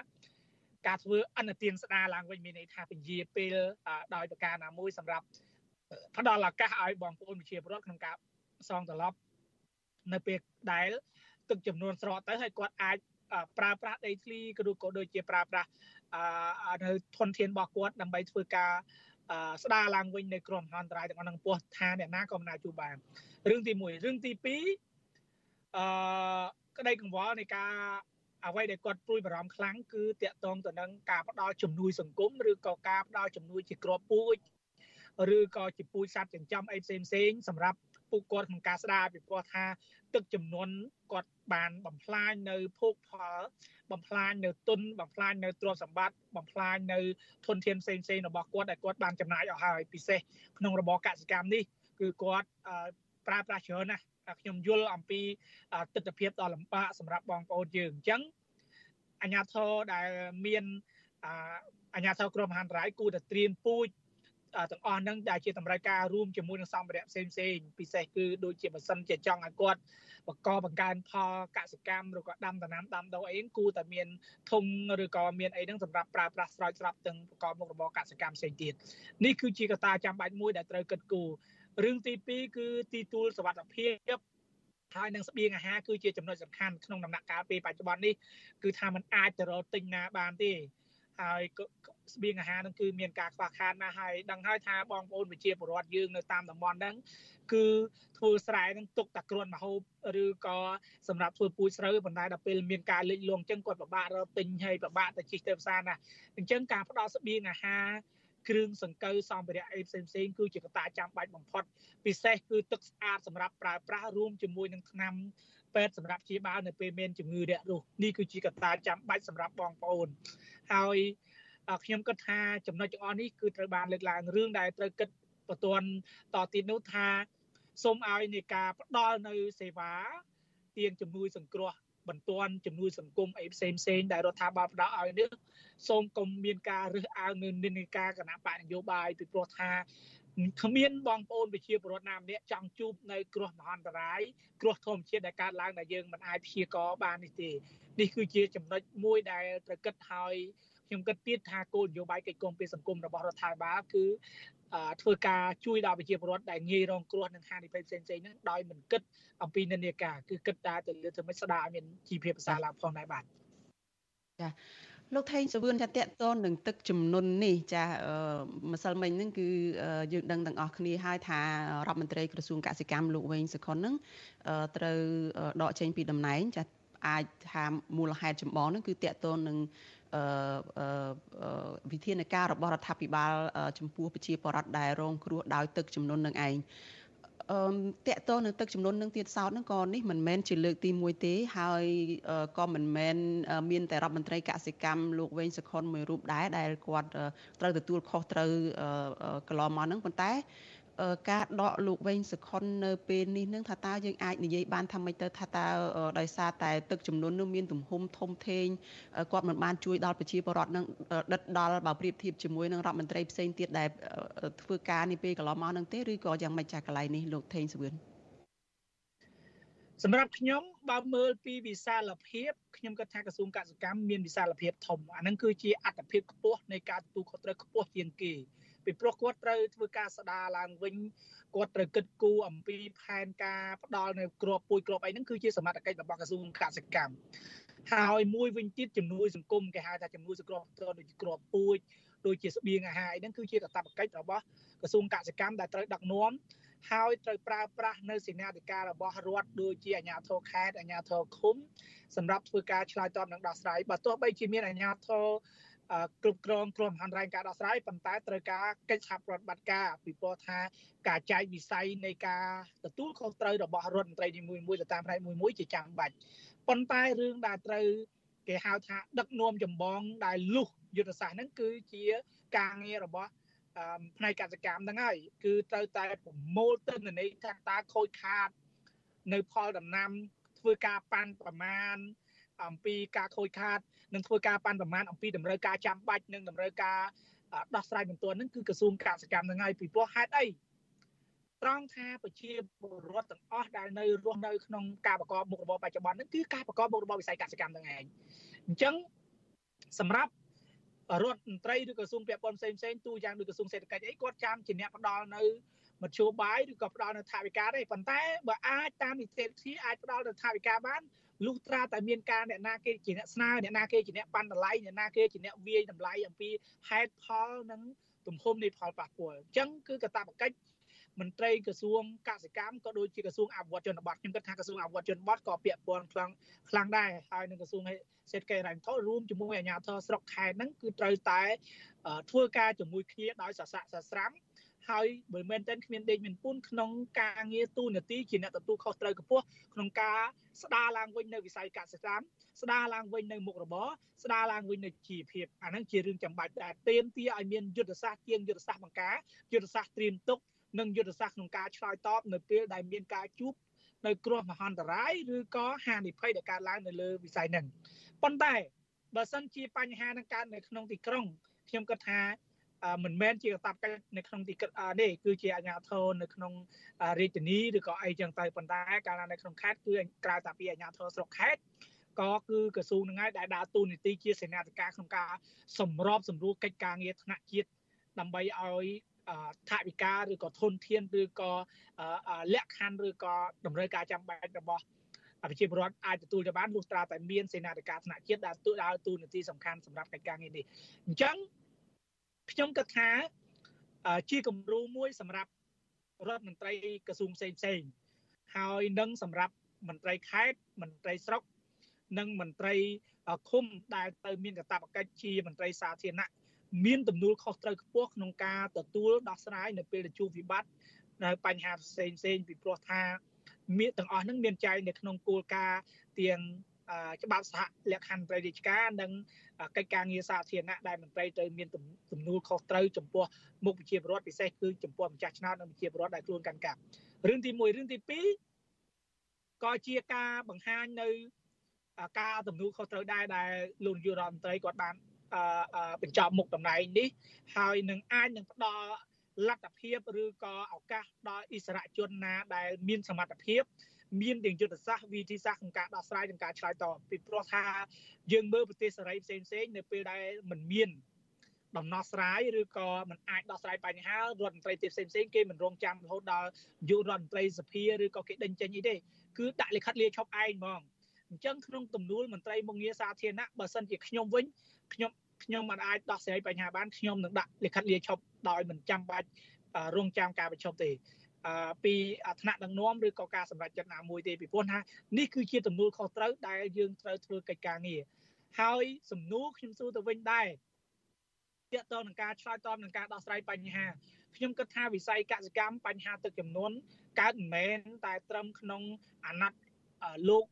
ការធ្វើអន្តទានស្ដារឡើងវិញមានន័យថាពញាពេលដោយប្រការណាមួយសម្រាប់ ផ្ដល់ឱកាសឲ្យបងប្អូនប្រជាពលរដ្ឋក្នុងការសងត្រឡប់នៅពេលដែលទឹកចំនួនស្រកទៅហើយគាត់អាចប្រើប្រាស់ដីធ្លីក៏ដូចក៏ដូចជាប្រើប្រាស់នៅធនធានរបស់គាត់ដើម្បីធ្វើការស្ដារឡើងវិញនៅក្រុមហន្តរាយទាំងអស់នឹងពោះថាអ្នកណាក៏មិនអាចជួបបានរឿងទី1រឿងទី2អឺក្តីកង្វល់នៃការអ្វីដែលគាត់ព្រួយបារម្ភខ្លាំងគឺតាក់ទងទៅនឹងការផ្ដល់ជំនួយសង្គមឬក៏ការផ្ដល់ជំនួយជាក្របពូជ ឬក៏ជាពូជសត្វចិញ្ចឹមអីផ្សេងផ្សេងសម្រាប់ពួកគាត់ក្នុងការស្ដារពីព្រោះថា ទឹកចំនួនគាត់បានបំផ្លាញនៅភោគផលបំផ្លាញនៅទុនបំផ្លាញនៅទ្រព្យសម្បត្តិបំផ្លាញនៅធនធានផ្សេងផ្សេងរបស់គាត់ដែលគាត់បានចំណាយអស់ហើយពិសេសក្នុងរបបកសិកម្មនេះគឺគាត់ប្រើប្រាស់ច្រើនណាស់ខ្ញុំយល់អំពីទស្សនវិជ្ជាដ៏លំបាកសម្រាប់បងប្អូនយើងអញ្ចឹងអាញាធរដែលមានអាញាធរក្រមមហានរាយគួរតែត្រៀមពូជ ទាំងអស់ហ្នឹងដែលជាតម្រូវការរួមជាមួយនឹងសម្ភារៈផ្សេងផ្សេងពិសេសគឺដូចជាបើសិនជាចង់ឲ្យគាត់បង្កបង្កើនផលកសិកម្មឬក៏ដាំដំណាំដាំដុះអីគួរតែមានធុងឬក៏មានអីហ្នឹងសម្រាប់ប្រើប្រាស់ស្រោចស្រពទាំងប្រកបមុខរបរកសិកម្មផ្សេងទៀតនេះគឺជាកត្តាចាំបាច់មួយដែលត្រូវគិតគូររឿងទី2គឺទីទួលសវត្ថភាពហើយនឹងស្បៀងអាហារគឺជាចំណុចសំខាន់ក្នុងដំណាក់កាលពេលបច្ចុប្បន្ននេះគឺថាมันអាចទៅរកទិញណាបានទេ ហើយស្បៀងអាហារនឹងគឺមានការខ្វះខាតណាស់ហើយដឹងហើយថាបងប្អូនប្រជាពលរដ្ឋយើងនៅតាមតំបន់ហ្នឹងគឺធ្វើស្រែនឹងទុកតែគ្រាន់មហូបឬក៏សម្រាប់ធ្វើពូជស្រូវប៉ុន្តែដល់ពេលមានការលិចលង់អញ្ចឹងគាត់ពិបាករកទិញហើយពិបាកទៅជិះទៅផ្សារណាអញ្ចឹងការផ្ដល់ស្បៀងអាហារគ្រឿងសង្កូវសម្ភារៈអីផ្សេងផ្សេងគឺជាកត្តាចាំបាច់បំផុតពិសេសគឺទឹកស្អាតសម្រាប់ប្រើប្រាស់រួមជាមួយនឹងថ្នាំ ពេទ្យសម្រាប់ព្យាបាលនៅពេលមានជំងឺរាករូសនេះគឺជាកត្តាចាំបាច់សម្រាប់បងប្អូនហើយខ្ញុំគិតថាចំណុចទាំងអស់នេះគឺត្រូវបានលើកឡើងរឿងដែលត្រូវគិតបន្ទាន់តទៀតនោះថាសូមឲ្យនៃការផ្ដល់នៅសេវាទៀងជំនួយសង្គ្រោះបន្ទាន់ជំនួយសង្គមអីផ្សេងផ្សេងដែលរដ្ឋាភិបាលផ្ដល់ឲ្យនេះសូមកុំមានការរើសអើងនៅនិន្នាការគណៈបកនយោបាយពីព្រោះថា គ្មានបងប្អូនប្រជាពលរដ្ឋណាម្នាក់ចង់ជួបនៅគ្រោះមហន្តរាយគ្រោះធម្មជាតិដែលកើតឡើងដែលយើងមិនអាចព្យាករបាននេះទេនេះគឺជាចំណុចមួយដែលត្រូវគិតហើយខ្ញុំគិតទៀតថាគោលនយោបាយកិច្ចគំពីសង្គមរបស់រដ្ឋាភិបាលគឺធ្វើការជួយដល់ប្រជាពលរដ្ឋដែលងាយរងគ្រោះនឹងហានិភ័យផ្សេងៗហ្នឹងដោយមិនគិតអំពីនិន្នាការគឺគិតតែទៅលើធ្វើម៉េចស្ដារឲ្យមានជីវភាពប្រសើរឡើងផងដែរបាទចា លោកថេងសវឿនថាតកតននឹងទឹកចំនួននេះចាម្សិលមិញហ្នឹងគឺយើងដឹងទាំងអស់គ្នាហើយថារដ្ឋមន្ត្រីក្រសួងកសិកម្មលោកវែងសុខុនហ្នឹងត្រូវដកចេញពីតំណែងចាអាចថាមូលហេតុចម្បងហ្នឹងគឺតកតននឹងវិធានការរបស់រដ្ឋាភិបាលចំពោះប្រជាពលរដ្ឋដែលរងគ្រោះដោយទឹកចំនួននឹងឯង អឺតកតទៅនឹងទឹកចំនួននឹងទៀតសោតហ្នឹងក៏នេះមិនមែនជាលើកទី1ទេហើយក៏មិនមែនមានតែរដ្ឋមន្ត្រីកសិកម្មលោកវែងសខុនមួយរូបដែរដែលគាត់ត្រូវទទួលខុសត្រូវកន្លងមកហ្នឹងប៉ុន្តែ ការដកលោកវែងសខុននៅពេលនេះនឹងថាតើយើងអាចនិយាយបានថាម៉េចទៅថាតើដោយសារតែទឹកចំនួននឹងមានទំហំធំធេងគាត់មិនបានជួយដល់ប្រជាពលរដ្ឋនឹងដិតដល់បើប្រៀបធៀបជាមួយនឹងរដ្ឋមន្ត្រីផ្សេងទៀតដែលធ្វើការនេះពេលកន្លងមកនឹងទេឬក៏យ៉ាងម៉េចចាស់កន្លែងនេះលោកថេងសវឿនសម្រាប់ខ្ញុំបើមើលពីវិសាលភាពខ្ញុំគិតថាក្រសួងកសិកម្មមានវិសាលភាពធំអាហ្នឹងគឺជាអត្តភាពខ្ពស់នៃការទទួលខុសត្រូវខ្ពស់ជាងគេ ពីព្រោះគាត់ត្រូវធ្វើការស្ដារឡើងវិញគាត់ត្រូវគិតគូរអំពីផែនការផ្ដល់នៅក្របពួយក្របអីហ្នឹងគឺជាសមត្ថកិច្ចរបស់ក្រសួងកសិកម្មហើយមួយវិញទៀតជំនួយសង្គមគេហៅថាជំនួយសង្គ្រោះផ្ទាល់ដូចជាក្របពួយដូចជាស្បៀងអាហារអីហ្នឹងគឺជាកាតព្វកិច្ចរបស់ក្រសួងកសិកម្មដែលត្រូវដឹកនាំហើយត្រូវប្រើប្រាស់នៅសេនាធិការរបស់រដ្ឋដូចជាអាជ្ញាធរខេត្តអាជ្ញាធរឃុំសម្រាប់ធ្វើការឆ្លើយតបនឹងដោះស្រាយបើទោះបីជាមានអាជ្ញាធរ គ្រប់គ្រងគ្រោះមហន្តរាយការដោះស្រាយប៉ុន្តែត្រូវការកិច្ចសហប្រតិបត្តិការពីព្រោះថាការចែកវិស័យនៃការទទួលខុសត្រូវរបស់រដ្ឋមន្ត្រីនីមួយៗទៅតាមផ្នែកមួយៗជាចាំបាច់ប៉ុន្តែរឿងដែលត្រូវគេហៅថាដឹកនាំចម្បងដែលលុះយុទ្ធសាស្ត្រហ្នឹងគឺជាការងាររបស់ផ្នែកកសិកម្មហ្នឹងហើយគឺត្រូវតែប្រមូលទិន្នន័យថាតើខូចខាតនៅផលដំណាំធ្វើការប៉ាន់ប្រមាណ អំពីការខូចខាតនិងធ្វើការប៉ាន់ប្រមាណអំពីតម្រូវការចាំបាច់និងតម្រូវការដោះស្រាយបន្ទាន់ហ្នឹងគឺក្រសួងកសិកម្មហ្នឹងហើយពីព្រោះហេតុអីត្រង់ថាប្រជាពលរដ្ឋទាំងអស់ដែលនៅរស់នៅក្នុងការប្រកបមុខរបរបច្ចុប្បន្នហ្នឹងគឺការប្រកបមុខរបរវិស័យកសិកម្មហ្នឹងឯងអញ្ចឹងសម្រាប់រដ្ឋមន្ត្រីឬក្រសួងពាក់ព័ន្ធផ្សេងផ្សេងទូយ៉ាងដូចក្រសួងសេដ្ឋកិច្ចអីគាត់ចាំជាអ្នកផ្ដល់នៅមធ្យោបាយឬក៏ផ្ដល់នៅថវិកាទេប៉ុន្តែបើអាចតាមនីតិវិធីអាចផ្ដល់នៅថវិកាបាន លុះត្រាតែមានការអ្នកណាគេជាអ្នកស្នើអ្នកណាគេជាអ្នកបណ្តម្លៃអ្នកណាគេជាអ្នកវាយតម្លៃអំពីហេតុផលនិងទំហំនៃផលប៉ះពាល់អញ្ចឹងគឺកតាបកិច្ចមន្ត្រីក្រសួងកសិកម្មក៏ដូចជាក្រសួងអភិវឌ្ឍជនបទខ្ញុំគិតថាក្រសួងអភិវឌ្ឍជនបទក៏ពាក់ព័ន្ធខ្លាំងខ្លាំងដែរហើយនឹងក្រសួងសេដ្ឋកិច្ចរ៉ៃថោរួមជាមួយអាជ្ញាធរស្រុកខេត្តហ្នឹងគឺត្រូវតែធ្វើការជាមួយគ្នាដោយសស័កសស្រាំ ហើយបើមែនតើគ្មានដេកមានពុនក្នុងការងារទូនាទីជាអ្នកទទួលខុសត្រូវខ្ពស់ក្នុងការស្ដារឡើងវិញនៅវិស័យកសិកម្មស្ដារឡើងវិញនៅមុខរបរស្ដារឡើងវិញនៅជីវភាពអាហ្នឹងជារឿងចាំបាច់ដែរទៀមទាឲ្យមានយុទ្ធសាស្ត្រជាងយុទ្ធសាស្ត្របង្ការយុទ្ធសាស្ត្រត្រៀមទុកនិងយុទ្ធសាស្ត្រក្នុងការឆ្លើយតបនៅពេលដែលមានការជួបនៅគ្រោះមហន្តរាយឬក៏ហានិភ័យដែលកើតឡើងនៅលើវិស័យហ្នឹងប៉ុន្តែបើសិនជាបញ្ហានឹងកើតនៅក្នុងទីក្រុងខ្ញុំគិតថា មិនមែនជាកតាបកិច្ចនៅក្នុងទីនេះគឺជាអាជ្ញាធរនៅក្នុងរាជធានីឬក៏អីចឹងទៅប៉ុន្តែកាលណានៅក្នុងខេត្តគឺក្រៅតែពីអាជ្ញាធរស្រុកខេត្តក៏គឺក្រសួងនឹងហើយដែលដើរតួនាទីជាសេនាធិការក្នុងការសម្របសម្រួលកិច្ចការងារថ្នាក់ជាតិដើម្បីឲ្យថវិកាឬក៏ធនធានឬក៏លក្ខខណ្ឌឬក៏តម្រូវការចាំបាច់របស់ប្រជាពលរដ្ឋអាចទទួលទៅបានលុះត្រាតែមានសេនាធិការថ្នាក់ជាតិដែលដើរតួនាទីសំខាន់សម្រាប់កិច្ចការងារនេះអញ្ចឹង ខ្ញុំគិតថាជាគំរូមួយសម្រាប់រដ្ឋមន្ត្រីក្រសួងផ្សេងផ្សេងហើយនឹងសម្រាប់មន្ត្រីខេត្តមន្ត្រីស្រុកនិងមន្ត្រីឃុំដែលទៅមានកាតព្វកិច្ចជាមន្ត្រីសាធារណៈមានទំនួលខុសត្រូវខ្ពស់ក្នុងការទទួលដោះស្រាយនៅពេលដែលជួបវិបត្តិនៅបញ្ហាផ្សេងផ្សេងពីព្រោះថាមានទាំងអស់ហ្នឹងមានចែងនៅក្នុងគោលការណ៍ទាំង ច្បាប់សហលក្ខខណ្ឌប្រតិរាជការនិងកិច្ចការងារសាធារណៈដែលមន្ត្រីត្រូវមានទំនួលខុសត្រូវចំពោះមុខប្រជាពលរដ្ឋពិសេសគឺចំពោះម្ចាស់ឆ្នោតនិងប្រជាពលរដ្ឋដែលខ្លួនកាន់កាប់រឿងទី1រឿងទី2ក៏ជាការបង្ហាញនៅការទំនួលខុសត្រូវដែរដែលលោកនាយករដ្ឋមន្ត្រីគាត់បានបញ្ចប់មុខតំណែងនេះហើយនឹងអាចនឹងផ្ដល់លទ្ធភាពឬក៏ឱកាសដល់អិសរាជជនណាដែលមានសមត្ថភាព មានទាំងយុទ្ធសាស្ត្រវិធីសាស្ត្រក្នុងការដោះស្រាយនិងការឆ្លើយតបពីព្រោះថាយើងមើលប្រទេសសេរីផ្សេងផ្សេងនៅពេលដែលมันមានដំណោះស្រាយឬក៏มันអាចដោះស្រាយបញ្ហារដ្ឋមន្ត្រីទីផ្សេងផ្សេងគេមិនរងចាំរហូតដល់យុរដ្ឋមន្ត្រីសភាឬក៏គេដេញចេញអីទេគឺដាក់លិខិតលាឈប់ឯងហ្មងអញ្ចឹងក្នុងទំនួលមន្ត្រីមុខងារសាធារណៈបើសិនជាខ្ញុំវិញខ្ញុំខ្ញុំមិនអាចដោះស្រាយបញ្ហាបានខ្ញុំនឹងដាក់លិខិតលាឈប់ដោយមិនចាំបាច់រងចាំការបញ្ឈប់ទេ ពីថ្នាក់ដឹកនាំឬក៏ការសម្រេចចិត្តណាមួយទេពីព្រោះថានេះគឺជាទំនួលខុសត្រូវដែលយើងត្រូវធ្វើកិច្ចការងារហើយសំណួរខ្ញុំសួរទៅវិញដែរទាក់ទងនឹងការឆ្លើយតបនឹងការដោះស្រាយបញ្ហាខ្ញុំគិតថាវិស័យកសិកម្មបញ្ហាទឹកចំនួនកើតមិនមែនតែត្រឹមក្នុងអាណត្តិលោក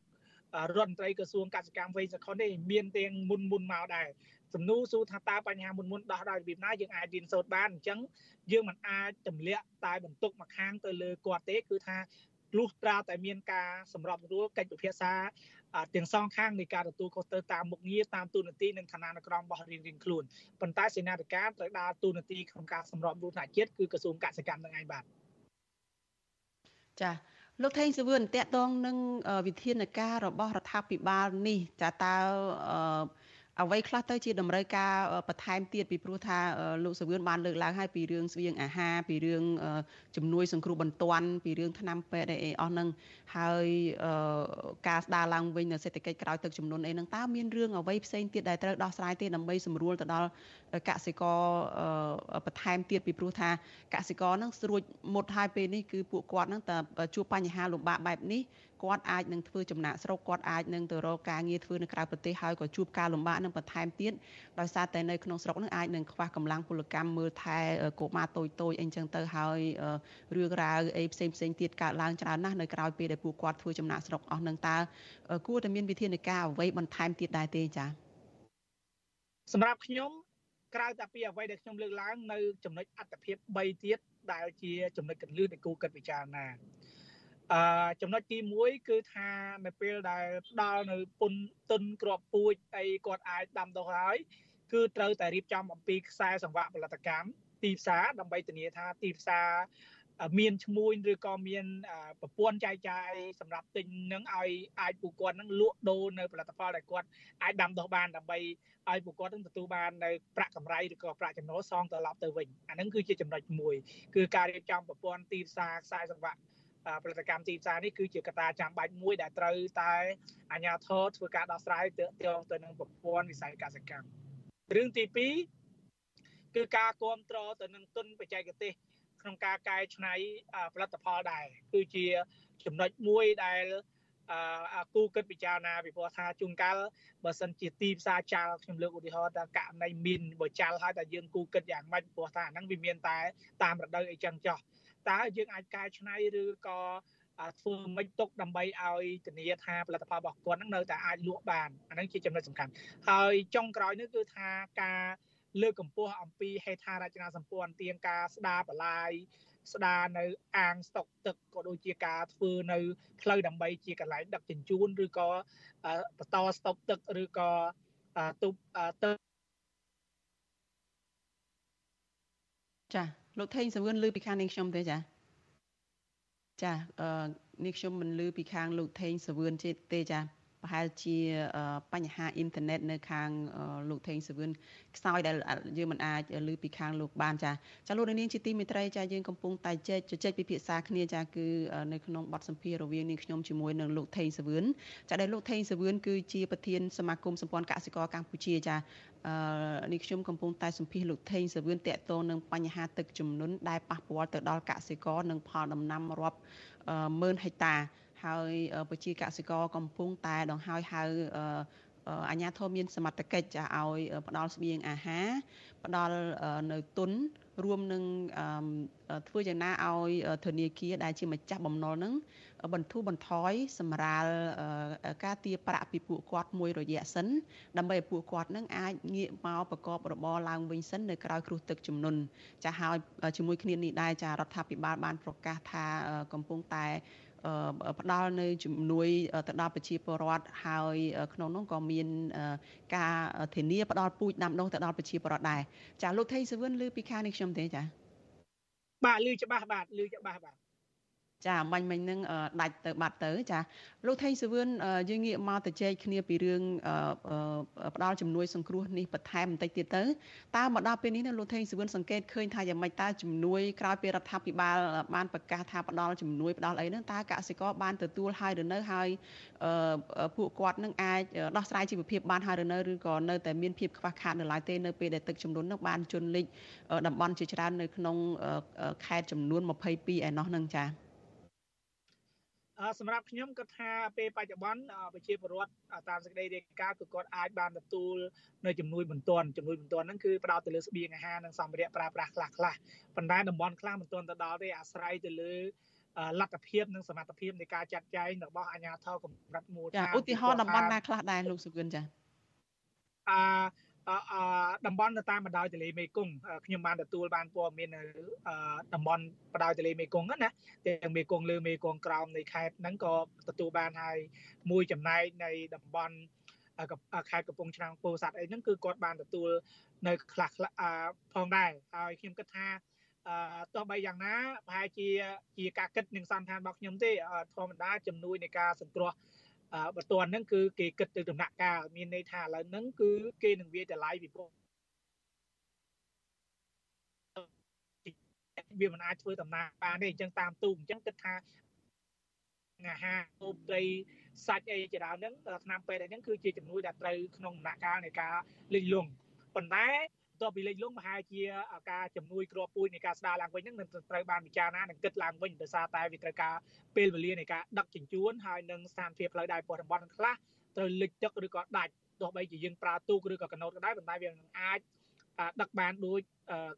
រដ្ឋមន្ត្រីក្រសួងកសិកម្មវៃសខុនទេមានទាំងមុនមុនមកដែរសំណួរសួរថាតើបញ្ហាមុនមុនដោះដោយរបៀបណាយើងអាចរៀនសូត្របានអញ្ចឹងយើងមិនអាចទម្លាក់តែបន្ទុកមកខាងទៅលើគាត់ទេគឺថាលុះត្រាតែមានការសម្របសម្រួលកិច្ចពិភាក្សាទាំងសងខាងនៃការទទួលខុសត្រូវតាមមុខងារតាមទូនាទីនិងឋានានុក្រមរបស់រៀងរៀងខ្លួនប៉ុន្តែសេនាធិការត្រូវដើរទូនាទីក្នុងការសម្របរួមថ្នាក់ជាតិគឺក្រសួងកសិកម្មនឹងឯងបាទចា៎ លោកថេងសវឿនតកតងនឹងវិធានការរបស់រដ្ឋាភិបាលនេះចាតើអ្វីខ្លះទៅជាតម្រូវការបន្ថែមទៀតពីព្រោះថាលោកសវឿនបានលើកឡើងហើយពីរឿងស្បៀងអាហារពីរឿងជំនួយសង្គ្រោះបន្ទាន់ពីរឿងថ្នាំពេទ្យអីអស់ហ្នឹងហើយការស្ដារឡើងវិញនៅសេដ្ឋកិច្ចក្រោយទឹកជំនន់អីហ្នឹងតើមានរឿងអ្វីផ្សេងទៀតដែលត្រូវដោះស្រាយទេដើម្បីសម្រួលទៅដល់កសិករបន្ថែមទៀតពីព្រោះថាកសិករហ្នឹងស្រួចមុតហើយពេលនេះគឺពួកគាត់ហ្នឹងតើជួបបញ្ហាលំបាកបែបនេះ គាត់អាចនឹងធ្វើចំណាក់ស្រុកគាត់អាចនឹងទៅរកការងារធ្វើនៅក្រៅប្រទេសហើយក៏ជួបការលំបាកនឹងបន្ថែមទៀតដោយសារតែនៅក្នុងស្រុកនឹងអាចនឹងខ្វះកម្លាំងពលកម្មមើលថែកុមារតូចតូចអីចឹងទៅហើយរឿងរ៉ាវអីផ្សេងផ្សេងទៀតកើតឡើងច្រើនណាស់នៅក្រៅពេលដែលពួកគាត់ធ្វើចំណាក់ស្រុកអស់នឹងតើគួរតែមានវិធានការអ្វីបន្ថែមទៀតដែរទេចា៎សម្រាប់ខ្ញុំក្រៅតែពីអ្វីដែលខ្ញុំលើកឡើងនៅចំណុចអត្តភាព3ទៀតដែលជាចំណុចកន្លឹះនៃគូកិត្តពិចារណា អឺចំណុចទី1គឺថានៅពេលដែលផ្ដល់នៅពុនទុនក្របពូជអីគាត់អាចដាំដុះហើយគឺត្រូវតែរៀបចំអំពីខ្សែសង្វាក់ផលិតកម្មទីផ្សារដើម្បីធានាថាទីផ្សារមានឈ្មួញឬក៏មានប្រព័ន្ធចែកចាយសម្រាប់ទិញនឹងឲ្យអាចពួកគាត់នឹងលក់ដូរនៅផលិតផលដែលគាត់អាចដាំដុះបានដើម្បីឲ្យពួកគាត់នឹងទទួលបាននៅប្រាក់កម្រៃឬក៏ប្រាក់ចំណូលសងត្រឡប់ទៅវិញអានឹងគឺជាចំណុចមួយគឺការរៀបចំប្រព័ន្ធទីផ្សារខ្សែសង្វាក់ ផលិតកម្មទីផ្សារនេះគឺជាកត្តាចាំបាច់មួយដែលត្រូវតែអាជ្ញាធរធ្វើការដោះស្រាយទាក់ទងទៅនឹងប្រព័ន្ធវិស័យកសិកម្មរឿងទី2គឺការគ្រប់គ្រងទៅនឹងទុនបច្ចេកទេសក្នុងការកែច្នៃផលិតផលដែរគឺជាចំណុចមួយដែលអឺគូគិតពិចារណាពីព្រោះថាជួនកាលបើសិនជាទីផ្សារចាល់ខ្ញុំលើកឧទាហរណ៍ថាករណីមានបើចាល់ហើយតែយើងគូគិតយ៉ាងម៉េចព្រោះថាអាហ្នឹងវាមានតែតាមរដូវអីចឹងចោះ តើយើងអាចកែច្នៃឬក៏ធ្វើមិនទុកដើម្បីឲ្យធានាថាផលិតផលរបស់គាត់នឹងនៅតែអាចលក់បានអានឹងជាចំណុចសំខាន់ហើយចុងក្រោយនេះគឺថាការលើកកម្ពស់អំពីហេដ្ឋារចនាសម្ព័ន្ធទៀងការស្ដារបន្លាយស្ដារនៅអាងស្តុកទឹកក៏ដូចជាការធ្វើនៅផ្លូវដើម្បីជាកន្លែងដឹកជញ្ជូនឬក៏បន្តស្តុកទឹកឬក៏ទូទឹកចា លោកថេងសវឿនឮពីខាងនាងខ្ញុំទេចាចាអឺនាងខ្ញុំមិនឮពីខាងលោកថេងសវឿនទេចា ប្រហែលជាបញ្ហាអ៊ីនធឺណិតនៅខាងលោកថេងសវឿនខ្សោយដែលយើងមិនអាចឮពីខាងលោកបានចាចាលោកនាងជាទីមេត្រីចាយើងកំពុងតែជែកជជែកពិភាក្សាគ្នាចាគឺនៅក្នុងបទសម្ភាសន៍រវាងនាងខ្ញុំជាមួយនឹងលោកថេងសវឿនចាដែលលោកថេងសវឿនគឺជាប្រធានសមាគមសម្ព័ន្ធកសិករកម្ពុជាចាអឺនេះខ្ញុំកំពុងតែសម្ភាសលោកថេងសវឿនតាក់ទងនឹងបញ្ហាទឹកជំនន់ដែលប៉ះពាល់ទៅដល់កសិករនិងផលដំណាំរាប់ម៉ឺនហិកតា ហើយប្រជាកសិករកំពុងតែដង្ហើយហៅអាជ្ញាធរមានសមត្ថកិច្ចឲ្យផ្ដល់ស្បៀងអាហារផ្ដល់នៅទុនរួមនឹងធ្វើយ៉ាងណាឲ្យធនាគារដែលជាម្ចាស់បំណុលនឹងបន្ធូរបន្ថយសម្រាលការទារប្រាក់ពីពួកគាត់មួយរយៈសិនដើម្បីឲ្យពួកគាត់នឹងអាចងាកមកប្រកបរបរឡើងវិញសិននៅក្រៅគ្រោះទឹកជំនន់ចាហើយជាមួយគ្នានេះដែរចារដ្ឋាភិបាលបានប្រកាសថាកំពុងតែ ផ្ដល់នៅជំនួយទៅដល់ប្រជាពលរដ្ឋហើយក្នុងនោះក៏មានការធានាផ្ដល់ពូជដាំដុះទៅដល់ប្រជាពលរដ្ឋដែរចាលោកថេងសវឿនឮពីខាងនេះខ្ញុំទេចាបាទឮច្បាស់បាទឮច្បាស់បាទ ចាបាញ់មិញនឹងដាច់ទៅបាត់ទៅចាលោកថេងសវឿនយើងងាកមកទៅជែកគ្នាពីរឿងផ្ដាល់ជំនួយសង្គ្រោះនេះបន្ថែមបន្តិចទៀតទៅតើមកដល់ពេលនេះលោកថេងសវឿនសង្កេតឃើញថាយ៉ាងម៉េចតើជំនួយក្រោយពីរដ្ឋាភិបាលបានប្រកាសថាផ្ដាល់ជំនួយផ្ដាល់អីហ្នឹងតើកសិករបានទទួលហើយឬនៅហើយពួកគាត់នឹងអាចដោះស្រាយជីវភាពបានហើយឬនៅឬក៏នៅតែមានភាពខ្វះខាតនៅឡើយទេនៅពេលដែលទឹកជំនន់នឹងបានជន់លិចតំបន់ជាច្រើននៅក្នុងខេត្តចំនួន22ឯណោះនឹងចា៎ សម្រាប់ខ្ញុំគាត់ថាពេលបច្ចុប្បន្នប្រជាពលរដ្ឋតាមសេចក្តីរាយការណ៍គឺគាត់អាចបានទទួលនៅជំនួយបន្ទាន់ជំនួយបន្ទាន់ហ្នឹងគឺផ្ដោតទៅលើស្បៀងអាហារនិងសម្ភារៈប្រើប្រាស់ខ្លះខ្លះប៉ុន្តែតំបន់ខ្លះមិនទាន់ទៅដល់ទេអាស្រ័យទៅលើលទ្ធភាពនិងសមត្ថភាពនៃការចាត់ចែងរបស់អាជ្ញាធរកម្រិតមូលដ្ឋានឧទាហរណ៍តំបន់ណាខ្លះដែរលោកសុគឿនចាអឺ តំបន់នៅតាមបណ្ដោយទន្លេមេគង្គខ្ញុំបានទទួលបានព័ត៌មាននៅតំបន់បណ្ដោយទន្លេមេគង្គណាទាំងមេគង្គលើមេគង្គក្រោមនៃខេត្តហ្នឹងក៏ទទួលបានហើយមួយចំណែកនៃតំបន់ខេត្តកំពង់ឆ្នាំងពោធិ៍សាត់អីហ្នឹងគឺគាត់បានទទួលនៅខ្លះផងដែរហើយខ្ញុំគិតថាអឺទោះបីយ៉ាងណាប្រហែលជាជាការគិតនឹងសន្តានរបស់ខ្ញុំទេធម្មតាជំនួយនៃការសង្គ្រោះ បន្ទាន់ហ្នឹងគឺគេគិតទៅដំណាក់កាលមានន័យថាឥឡូវហ្នឹងគឺគេនឹងវាតម្លៃពីព្រោះវាមិនអាចធ្វើដំណើរបានទេអញ្ចឹងតាមទូកអញ្ចឹងគិតថាអាហារអូបត្រីសាច់អីជាដើមហ្នឹងឆ្នាំពេទ្យហ្នឹងគឺជាជំនួយដែលត្រូវក្នុងដំណាក់កាលនៃការលិចលង់ប៉ុន្តែ បន្ទាប់ពីលេខលងមហាជាការជំនួយគ្រាប់ពូជនៃការស្ដារឡើងវិញហ្នឹងនឹងត្រូវបានពិចារណានិងគិតឡើងវិញដោយសារតែវាត្រូវការពេលវេលានៃការដឹកជញ្ជូនហើយនឹងស្ថានភាពផ្លូវដែកប៉ុស្តិ៍តំបន់ខ្លះត្រូវលិចទឹកឬក៏ដាច់ទោះបីជាយើងប្រើទូកឬក៏កណូតក៏ដោយប៉ុន្តែវានឹងអាចដឹកបានដោយ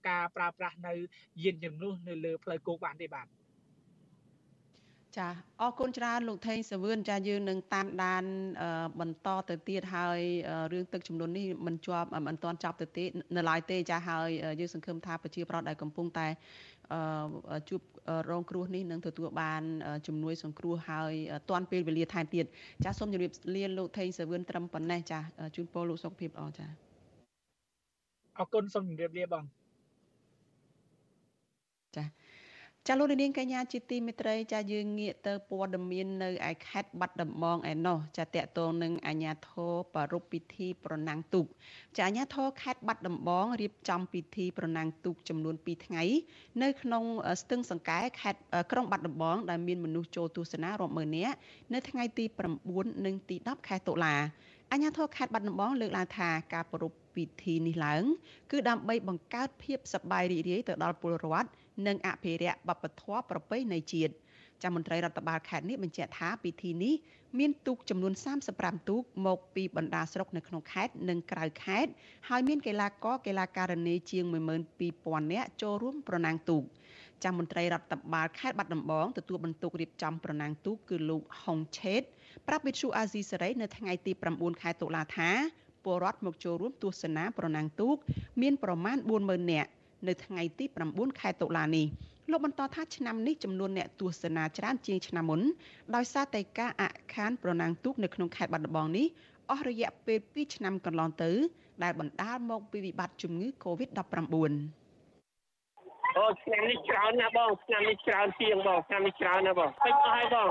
ការប្រើប្រាស់នៅយានជំនួសនៅលើផ្លូវគោកបានទេបាទ ចាអរគុណច្រើនលោកថេងសាវឿនចាយើងនឹងតាមដានបន្តទៅទៀតហើយរឿងទឹកចំនួននេះមិនជាប់មិនទាន់ចប់ទៅទេនៅឡើយទេចាហើយយើងសង្ឃឹមថាប្រជាប្រដ្ឋដែលកំពុងតែជួបរងគ្រោះនេះនឹងទទួលបានជំនួយសង្គ្រោះហើយតាន់ពេលវេលាថែមទៀតចាសូមជម្រាបលាលោកថេងសាវឿនត្រឹមប៉ុណ្ណេះចាជូនពរលោកសុខភាពល្អចាអរគុណសូមជម្រាបលាបងចា ចាលោកនាងកញ្ញាជាទីមេត្រីចាយើងងាកទៅព័ត៌មាននៅឯខេត្តបាត់ដំបងឯណោះចាតកតងនឹងអាញាធរប្រពៃពិធីប្រណាំងទូកចាអាញាធរខេត្តបាត់ដំបងរៀបចំពិធីប្រណាំងទូកចំនួន2ថ្ងៃនៅក្នុងស្ទឹងសង្កែខេត្តក្រុងបាត់ដំបងដែលមានមនុស្សចូលទស្សនារាប់ម៉ឺននាក់នៅថ្ងៃទី9និងទី10ខែតុលាអាញាធរខេត្តបាត់ដំបងលើកឡើងថាការប្រារព្ធពិធីនេះឡើង គឺដើម្បីបង្កើតភាពសប្បាយរីករាយទៅដល់ពលរដ្ឋ និងអភិរក្សបព្វធម៌ប្រពៃណីជាតិចាំមន្ត្រីរដ្ឋបាលខេត្តនេះបញ្ជាក់ថាពិធីនេះមានទូកចំនួន35ទូកមកពីបណ្ដាស្រុកនៅក្នុងខេត្តនិងក្រៅខេត្តហើយមានកីឡាករកីឡាការិនីជាង12000នាក់ចូលរួមប្រណាំងទូកចាំមន្ត្រីរដ្ឋបាលខេត្តបាត់ដំបងទទួលបន្ទុករៀបចំប្រណាំងទូកគឺលោកហុងឆេតប្រាប់វិទ្យុអាស៊ីសេរីនៅថ្ងៃទី9ខែតុលាថាពលរដ្ឋមកចូលរួមទស្សនាប្រណាំងទូកមានប្រមាណ40000នាក់ នៅថ្ងៃទី9ខែតុលានេះលោកបន្តថាឆ្នាំនេះចំនួនអ្នកទស្សនាច្រើនជាងឆ្នាំមុនដោយសារតែការអខានប្រណាំងទូកនៅក្នុងខេត្តបាត់ដំបងនេះអស់រយៈពេល2ឆ្នាំកន្លងទៅ ដែលបណ្ដាលមកពីវិបត្តិជំងឺ Covid-19 អូឆ្នាំនេះច្រើនណាបងឆ្នាំនេះច្រើនជាងបងឆ្នាំនេះច្រើនណាបងពេញអស់ហើយបង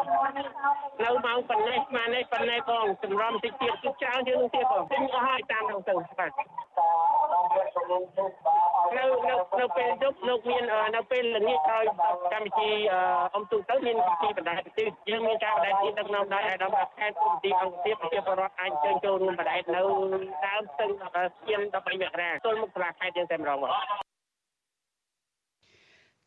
នៅម៉ោងប៉ុណ្ណេះស្មាននេះប៉ុណ្ណេះបងសម្រំតិចទៀតគឺច្រើនជាងនោះទៀតបងពេញអស់ហើយតាមទៅទៅបាទ នៅនៅនៅពេលយប់លោកមាននៅពេលល្ងាចហើយកម្ពុជាអមទូទៅមានពិធីបណ្ដែតប្រទេសយើងមានការបណ្ដែតទីដឹកនាំដោយអាដាមខេត្តគុំទីអង្គភាពប្រជាពលរដ្ឋអាចជើញចូលរួមបណ្ដែតនៅដើមស្ទឹងស្គៀន13មករាទល់មុខសាលាខេត្តយើងតែម្ដងបង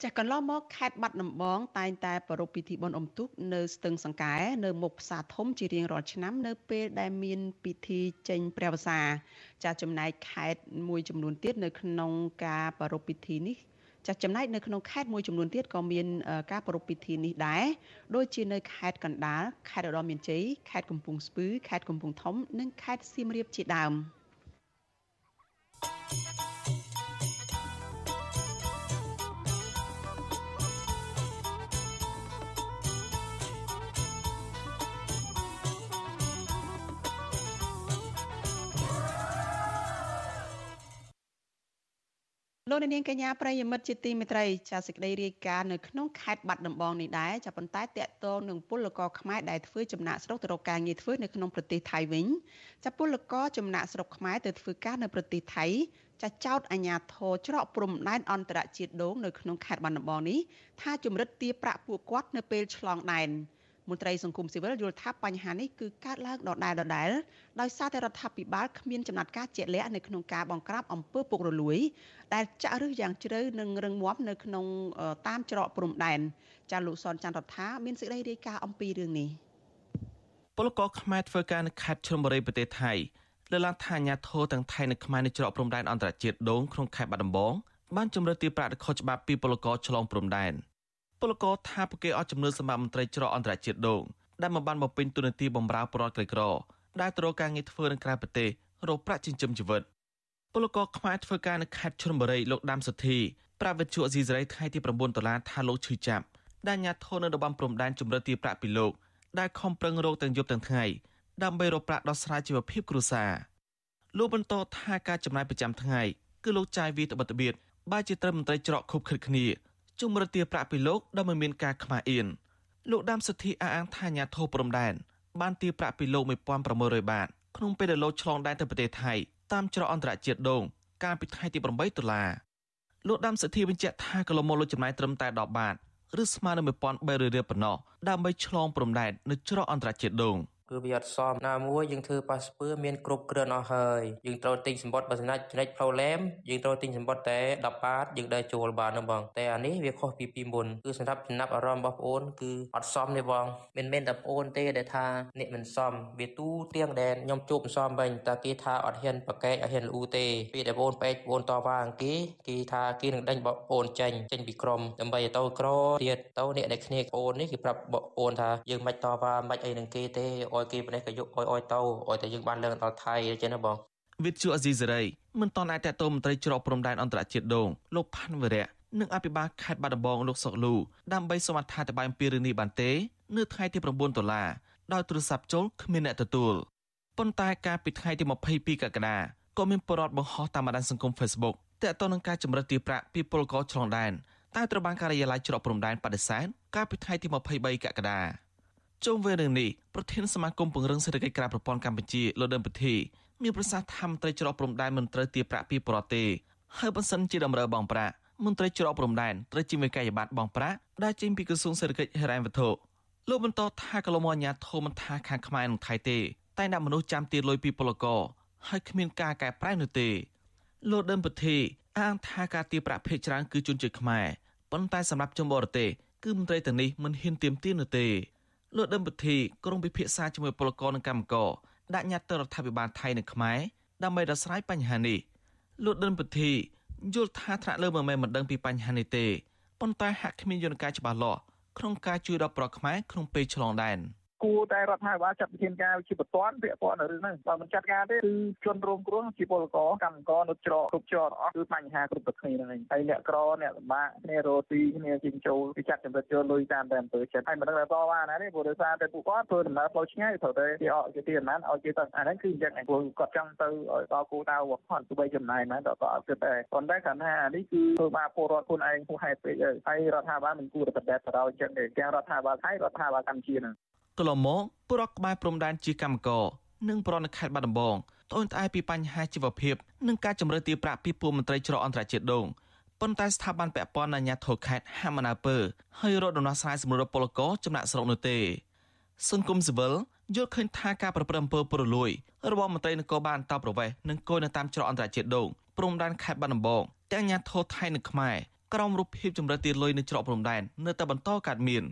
ចាស់កន្លងមកខេត្តបាត់ដំបងតែងតែប្រារព្ធពិធីបុណ្យអុំទូកនៅស្ទឹងសង្កែនៅមុខផ្សារធំជារៀងរាល់ឆ្នាំនៅពេលដែលមានពិធីចេញព្រះវស្សាចាស់ចំណែកខេត្តមួយចំនួនទៀតនៅក្នុងការប្រារព្ធពិធីនេះចាស់ចំណែកនៅក្នុងខេត្តមួយចំនួនទៀតក៏មានការប្រារព្ធពិធីនេះដែរដូចជានៅខេត្តកណ្ដាលខេត្តឧត្តរមានជ័យខេត្តកំពង់ស្ពឺខេត្តកំពង់ធំ និងខេត្តសៀមរាបជាដើម។ លោកនាងកញ្ញាប្រិយមិត្តជាទីមេត្រីចាសេចក្តីរាយការណ៍នៅក្នុងខេត្តបាត់ដំបងនេះដែរចាប៉ុន្តែតកតងនឹងពលករខ្មែរដែលធ្វើចំណាក់ស្រុកទៅរកការងារធ្វើនៅក្នុងប្រទេសថៃវិញចាពលករចំណាក់ស្រុកខ្មែរទៅធ្វើការនៅប្រទេសថៃចាចោតអាញាធរច្រកព្រំដែនអន្តរជាតិដងនៅក្នុងខេត្តបាត់ដំបងនេះថាជំរិតទារប្រាក់ពួកគាត់នៅពេលឆ្លងដែន មន្ត្រីសង្គមស៊ីវិលយល់ថាបញ្ហានេះគឺកើតឡើងដដែលដដែលដោយសារតែរដ្ឋាភិបាលគ្មានចំណាត់ការជាក់លាក់នៅក្នុងការបង្ក្រាបអំពើពុករលួយ ដែលចាក់ឫសយ៉ាងជ្រៅនិងរឹងមាំនៅក្នុងតាមច្រកព្រំដែនចាលោកសនច័ន្ទរដ្ឋាមានសេចក្តីរាយការណ៍អំពីរឿងនេះពលករខ្មែរធ្វើការនៅខេត្តឈុំបុរីប្រទេសថៃលើកឡើងថាអាញាធរទាំងថៃនិងខ្មែរនៅច្រកព្រំដែនអន្តរជាតិដងក្នុងខេត្តបាត់ដំបងបានជំរឿនទីប្រាក់ខុសច្បាប់ពីពលករឆ្លងព្រំដែន ពលករថាពួកគេអត់ចំនួនសម្រាប់មន្ត្រីច្រកអន្តរជាតិដងដែលមិនបានបំពេញទូនាទីបម្រើប្រតិក្រិក្រដែលត្រូវការងារធ្វើនៅក្រៅប្រទេសរកប្រាក់ចិញ្ចឹមជីវិតពលករខ្មែរធ្វើការនៅខេត្តឈុនបុរីលោកដាមសុធីប្រាវិទ្យាអេស៊ីសរ៉ៃថ្ងៃទី9ដុល្លារថាលោកឈឺចាប់ដែលញាត់ធននៅតំបន់ព្រំដែនជំរឿទីប្រាក់ពីលោកដែលខំប្រឹងរកទាំងយប់ទាំងថ្ងៃដើម្បីរកប្រាក់ដោះស្រាយជីវភាពគ្រួសារលោកបន្តថាការចំណាយប្រចាំថ្ងៃគឺលោកចាយវាត្បិតត្បៀតបើជាត្រឹមមន្ត្រីច្រកខុបខិតគ្នា ជំរឿទាប្រាក់ពីលោកដែលមិនមានការខ្មាស់អៀនលោកដាមសុធីអះអាងថាញាធោព្រំដែនបានទារប្រាក់ពីលោក1600បាតក្នុងពេលដែលលោកឆ្លងដែនទៅប្រទេសថៃតាមច្រកអន្តរជាតិដងកាលពីថ្ងៃទី8ដុល្លារលោកដាំសិទ្ធិបញ្ជាក់ថាកន្លងមកលោកចំណាយត្រឹមតែ10បាតឬស្មើនឹង1300រៀលប៉ុណ្ណោះដើម្បីឆ្លងព្រំដែននៅច្រកអន្តរជាតិដង។ គឺវាអត់សមណាមួយយើងធ្វើប៉ាសពើមានគ្រប់គ្រាន់អស់ហើយយើងត្រូវទិញសម្បត្តិបើស្នាច់ច្នៃផ្លូវឡែមយើងត្រូវទិញសម្បត្តិតែ10បាតយើងដើរចូលបានហ្នឹងបងតែអានេះវាខុសពីពីមុនគឺសម្រាប់ចំណាប់អារម្មណ៍របស់បងអូនគឺអត់សមទេបងមិនមែនតែបងអូនទេដែលថាអ្នកមិនសមវាទូទាំងដែលខ្ញុំជួបមិនសមវិញតែគេថាអត់ហ៊ានប្រកែកអត់ហ៊ានលូទេពេលដែលបងអូនបែកបងអូនតវ៉ាអង្គគេគេថាគេនឹងដេញបងអូនចេញចេញពីក្រុមដើម្បីឲ្យទៅក្រទៀតទៅអ្នកដែលគ្នាបងអូននេះគេប្រាប់បងអូនថាយើងមិនតវ៉ាមិនអីនឹងគេទេឲ្យគេប្រនេះក៏យកអយអយទៅឲ្យតែយើងបានលើកដល់ថៃអញ្ចឹងណាបងវិទ្យុអេស៊ីសេរីមិនតន់អាចតតមន្ត្រីច្រកព្រំដែនអន្តរជាតិដងលោកផាន់វរៈនិងអភិបាលខេត្តបាត់ដំបងលោកសុកលូដើម្បីសូមអត្ថាធិប្បាយអំពីរឿងនេះបានទេនៅថ្ងៃទី9ដុល្លារដោយទូរស័ព្ទចូលគ្មានអ្នកទទួលប៉ុន្តែកាលពីថ្ងៃទី22កក្កដាក៏មានពលរដ្ឋបង្ហោះតាមបណ្ដាញសង្គម Facebook ទាក់ទងនឹងការចម្រិតទីប្រាក់ពីពលករឆ្លងដែនតែត្រូវបានការិយាល័យច្រកព្រំដែនបដិសេធកាលពីថ្ងៃទី23កក្កដា ជុំវិញរឿងនេះប្រធានសមាគមពង្រឹងសេដ្ឋកិច្ចក្រៅប្រព័ន្ធកម្ពុជាលោកដើមពិធីមានប្រសាសន៍ថាមន្ត្រីច្រកព្រំដែនមិនត្រូវទារប្រាក់ពីប្រទេសហើយបើសិនជាតម្រូវបងប្រាក់មន្ត្រីច្រកព្រំដែនត្រូវជាមេកាយប័ត្របងប្រាក់ដែលចេញពីក្រសួងសេដ្ឋកិច្ចហិរញ្ញវត្ថុលោកបន្តថាកលមអាញាធមមិនថាខាងខ្មែរនិងថៃទេតែអ្នកមនុស្សចាំទារលុយពីពលករហើយគ្មានការកែប្រែនោះទេលោកដើមពិធីអាងថាការទារប្រាក់ភេកច្រើនគឺជនជាតិខ្មែរប៉ុន្តែសម្រាប់ជនបរទេសគឺមន្ត្រីទាំងនេះមិនហ៊ានទាមទារនោះទេ លោកដឹមពធីក្រុងពិភាក្សាជាមួយពលករនិងកម្មករដាក់ញត្តិទៅរដ្ឋាភិបាលថៃនិងខ្មែរដើម្បីដោះស្រាយបញ្ហានេះលោកដឹមពធីយល់ថាថ្នាក់លើមិនមែនមិនដឹងពីបញ្ហានេះទេប៉ុន្តែហាក់គ្មានយន្តការច្បាស់លាស់ក្នុងការជួយដល់ប្រកខ្មែរក្នុងពេលឆ្លងដែន។ គួរតែរដ្ឋាភិបាលចាត់វិធានការជាបន្ទាន់ពាក់ព័ន្ធនឹងរឿងហ្នឹងបើមិនចាត់ការទេគឺជនរងគ្រោះជាពលករកម្មករនៅច្រកគ្រប់ច្រកអស់គឺបញ្ហាគ្រប់ប្រភេទហ្នឹងហើយអ្នកក្រអ្នកលំបាកគ្នារោទីគ្នាជិញ្ចូលគេចាត់ចម្រិតយកលុយតាមតែអំពើចិត្តហើយមិនដឹងថាតវ៉ាណាទេព្រោះដោយសារតែពួកគាត់ធ្វើដំណើរផ្លូវឆ្ងាយត្រូវតែគេអត់គេទីអានឲ្យគេទៅអាហ្នឹងគឺអញ្ចឹងឯងព្រោះគាត់ចង់ទៅឲ្យដល់គោលដៅរបស់គាត់ទោះបីចំណាយណាដល់ក៏អត់គិតដែរប៉ុន្តែគាត់ថានេះគឺធ្វើបាបពលរដ្ឋខ្លួនឯងហួសហេតុពេកហើយរដ្ឋាភិបាលមិនគួរតែបដិសេធទៅដល់អញ្ចឹងទេទាំងរដ្ឋាភិបាលថៃរដ្ឋាភិបាលកម្ពុជាហ្នឹង កន្លងមកពលរដ្ឋខ្មែរព្រំដែនជាកម្មករនិងប្រណខេត្តបាត់ដំបងត្អូញត្អែពីបញ្ហាជីវភាពនិងការជំរឿនទារប្រាក់ពីពលមន្ត្រីច្រកអន្តរជាតិដងប៉ុន្តែស្ថាប័នពាក់ព័ន្ធអាជ្ញាធរខេត្តហាមណាពើហើយរកដំណោះស្រាយសម្រួលពលករចំណាក់ស្រុកនោះទេសង្គមស៊ីវិលយល់ឃើញថាការប្រព្រឹត្តអំពើពុករលួយរបស់មន្ត្រីនគរបាលអន្តរប្រវេសន៍និងគយនៅតាមច្រកអន្តរជាតិដងព្រំដែនខេត្តបាត់ដំបងទាំងអាជ្ញាធរថៃនិងខ្មែរក្រោមរូបភាពចម្រិតទារលុយនៅច្រកព្រំដែននៅតែបន្តកើតមាន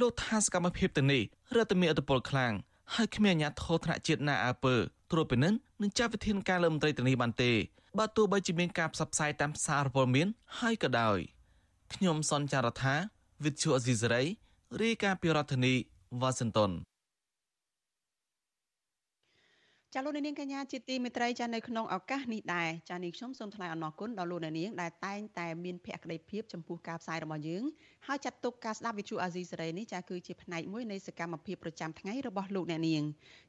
លោកថាសកម្មភាពទាំងនេះរដ្ឋមានអធិបុលខ្លាំងហើយគ្មានអាជ្ញាធរថ្នាក់ជាតិណាអើពើត្រួតពិនិត្យនិងចាត់វិធានការលើមន្ត្រីទាំងនេះបានទេបើទោះបីជាមានការផ្សព្វផ្សាយតាមសារព័ត៌មានហើយក៏ដោយខ្ញុំសនចាររថាវិទ្យុអេស៊ីសរ៉ៃរាយការណ៍ពីរដ្ឋធានីវ៉ាស៊ីនតោន ចាលោកនាងកញ្ញាជាទីមេត្រីចានៅក្នុងឱកាសនេះដែរចានេះខ្ញុំសូមថ្លែងអំណរគុណដល់លោកនាងដែលតែងតែមានភក្ដីភាពចំពោះការផ្សាយរបស់យើងហើយចាត់ទុកការស្ដាប់វិទ្យុអាស៊ីសេរីនេះចាគឺជាផ្នែកមួយនៃសកម្មភាពប្រចាំថ្ងៃរបស់លោកអ្នកនាង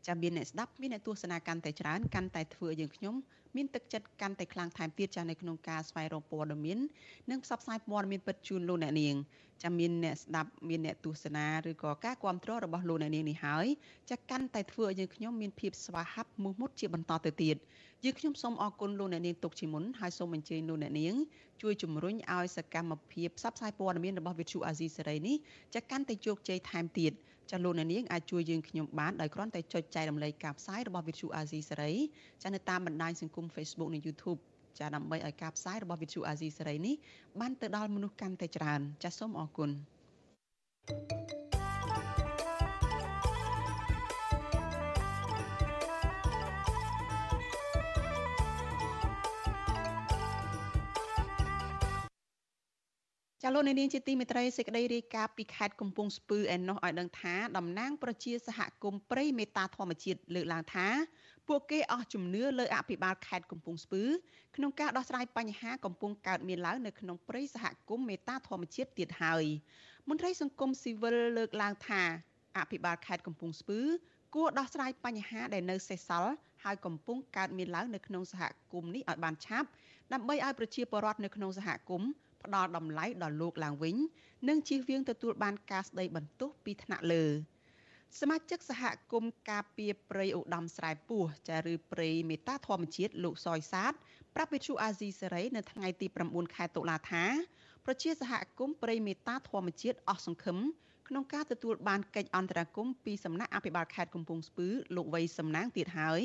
ចាមានអ្នកស្ដាប់មានអ្នកទស្សនាកាន់តែច្រើនកាន់តែធ្វើឲ្យយើងខ្ញុំ មានទឹកចិត្តកាន់តែខ្លាំងថែមទៀតចានៅក្នុងការស្វែងរកព័ត៌មាននិងផ្សព្វផ្សាយព័ត៌មានពិតជូនលោកអ្នកនាងចាំមានអ្នកស្ដាប់មានអ្នកទស្សនាឬក៏ការគ្រប់គ្រងរបស់លោកអ្នកនាងនេះហើយចាកាន់តែធ្វើឲ្យយើងខ្ញុំមានភាពស្វាហាប់មោះមុតជាបន្តទៅទៀតយើងខ្ញុំសូមអរគុណលោកអ្នកនាងទុកជាមុនហើយសូមអញ្ជើញលោកអ្នកនាងជួយជំរុញឲ្យសកម្មភាពផ្សព្វផ្សាយព័ត៌មានរបស់វិទ្យុអាស៊ីសេរីនេះចាកាន់តែជោគជ័យថែមទៀត ចាលោកអ្នកនាងអាចជួយយើងខ្ញុំបានដោយគ្រាន់តែចុចចែករំលែកការផ្សាយរបស់វិទ្យុអាស៊ីសេរីចានៅតាមបណ្ដាញសង្គម Facebook និង YouTube ចាដើម្បីឲ្យការផ្សាយរបស់វិទ្យុអាស៊ីសេរីនេះបានទៅដល់មនុស្សកាន់តែច្រើនចាសសូមអរគុណ thank you ចាលោកនាងជាទីមេត្រីសេចក្តីរាយការណ៍ពីខេត្តកំពង់ស្ពឺឯណោះឲ្យដឹងថាតំណាងប្រជាសហគមន៍ព្រៃមេតាធម្មជាតិលើកឡើងថាពួកគេអស់ជំនឿលើអភិបាលខេត្តកំពង់ស្ពឺក្នុងការដោះស្រាយបញ្ហាកំពុងកើតមានឡើងនៅក្នុងព្រៃសហគមន៍មេតាធម្មជាតិទៀតហើយមន្ត្រីសង្គមស៊ីវិលលើកឡើងថាអភិបាលខេត្តកំពង់ស្ពឺគួរដោះស្រាយបញ្ហាដែលនៅសេសសល់ហើយកំពុងកើតមានឡើងនៅក្នុងសហគមន៍នេះឲ្យបានឆាប់ដើម្បីឲ្យប្រជាពលរដ្ឋនៅក្នុងសហគមន៍ ផ្ដល់តម្លៃដល់លោកឡើងវិញនិងជៀសវាងទទួលបានការស្ដីបន្ទោសពីថ្នាក់លើសមាជិកសហគមន៍ការពារព្រៃឧត្តមស្រែពោះចាឬព្រៃមេតាធម្មជាតិលោកសយសាទប្រាប់វិទ្យុអាស៊ីសេរីនៅថ្ងៃទី9ខែតុលាថាប្រជាសហគមន៍ព្រៃមេតាធម្មជាតិអស់សង្ឃឹមក្នុងការទទួលបានកិច្ចអន្តរាគមន៍ពីសំណាក់អភិបាលខេត្តកំពង់ស្ពឺលោកវៃសំណាងទៀតហើយ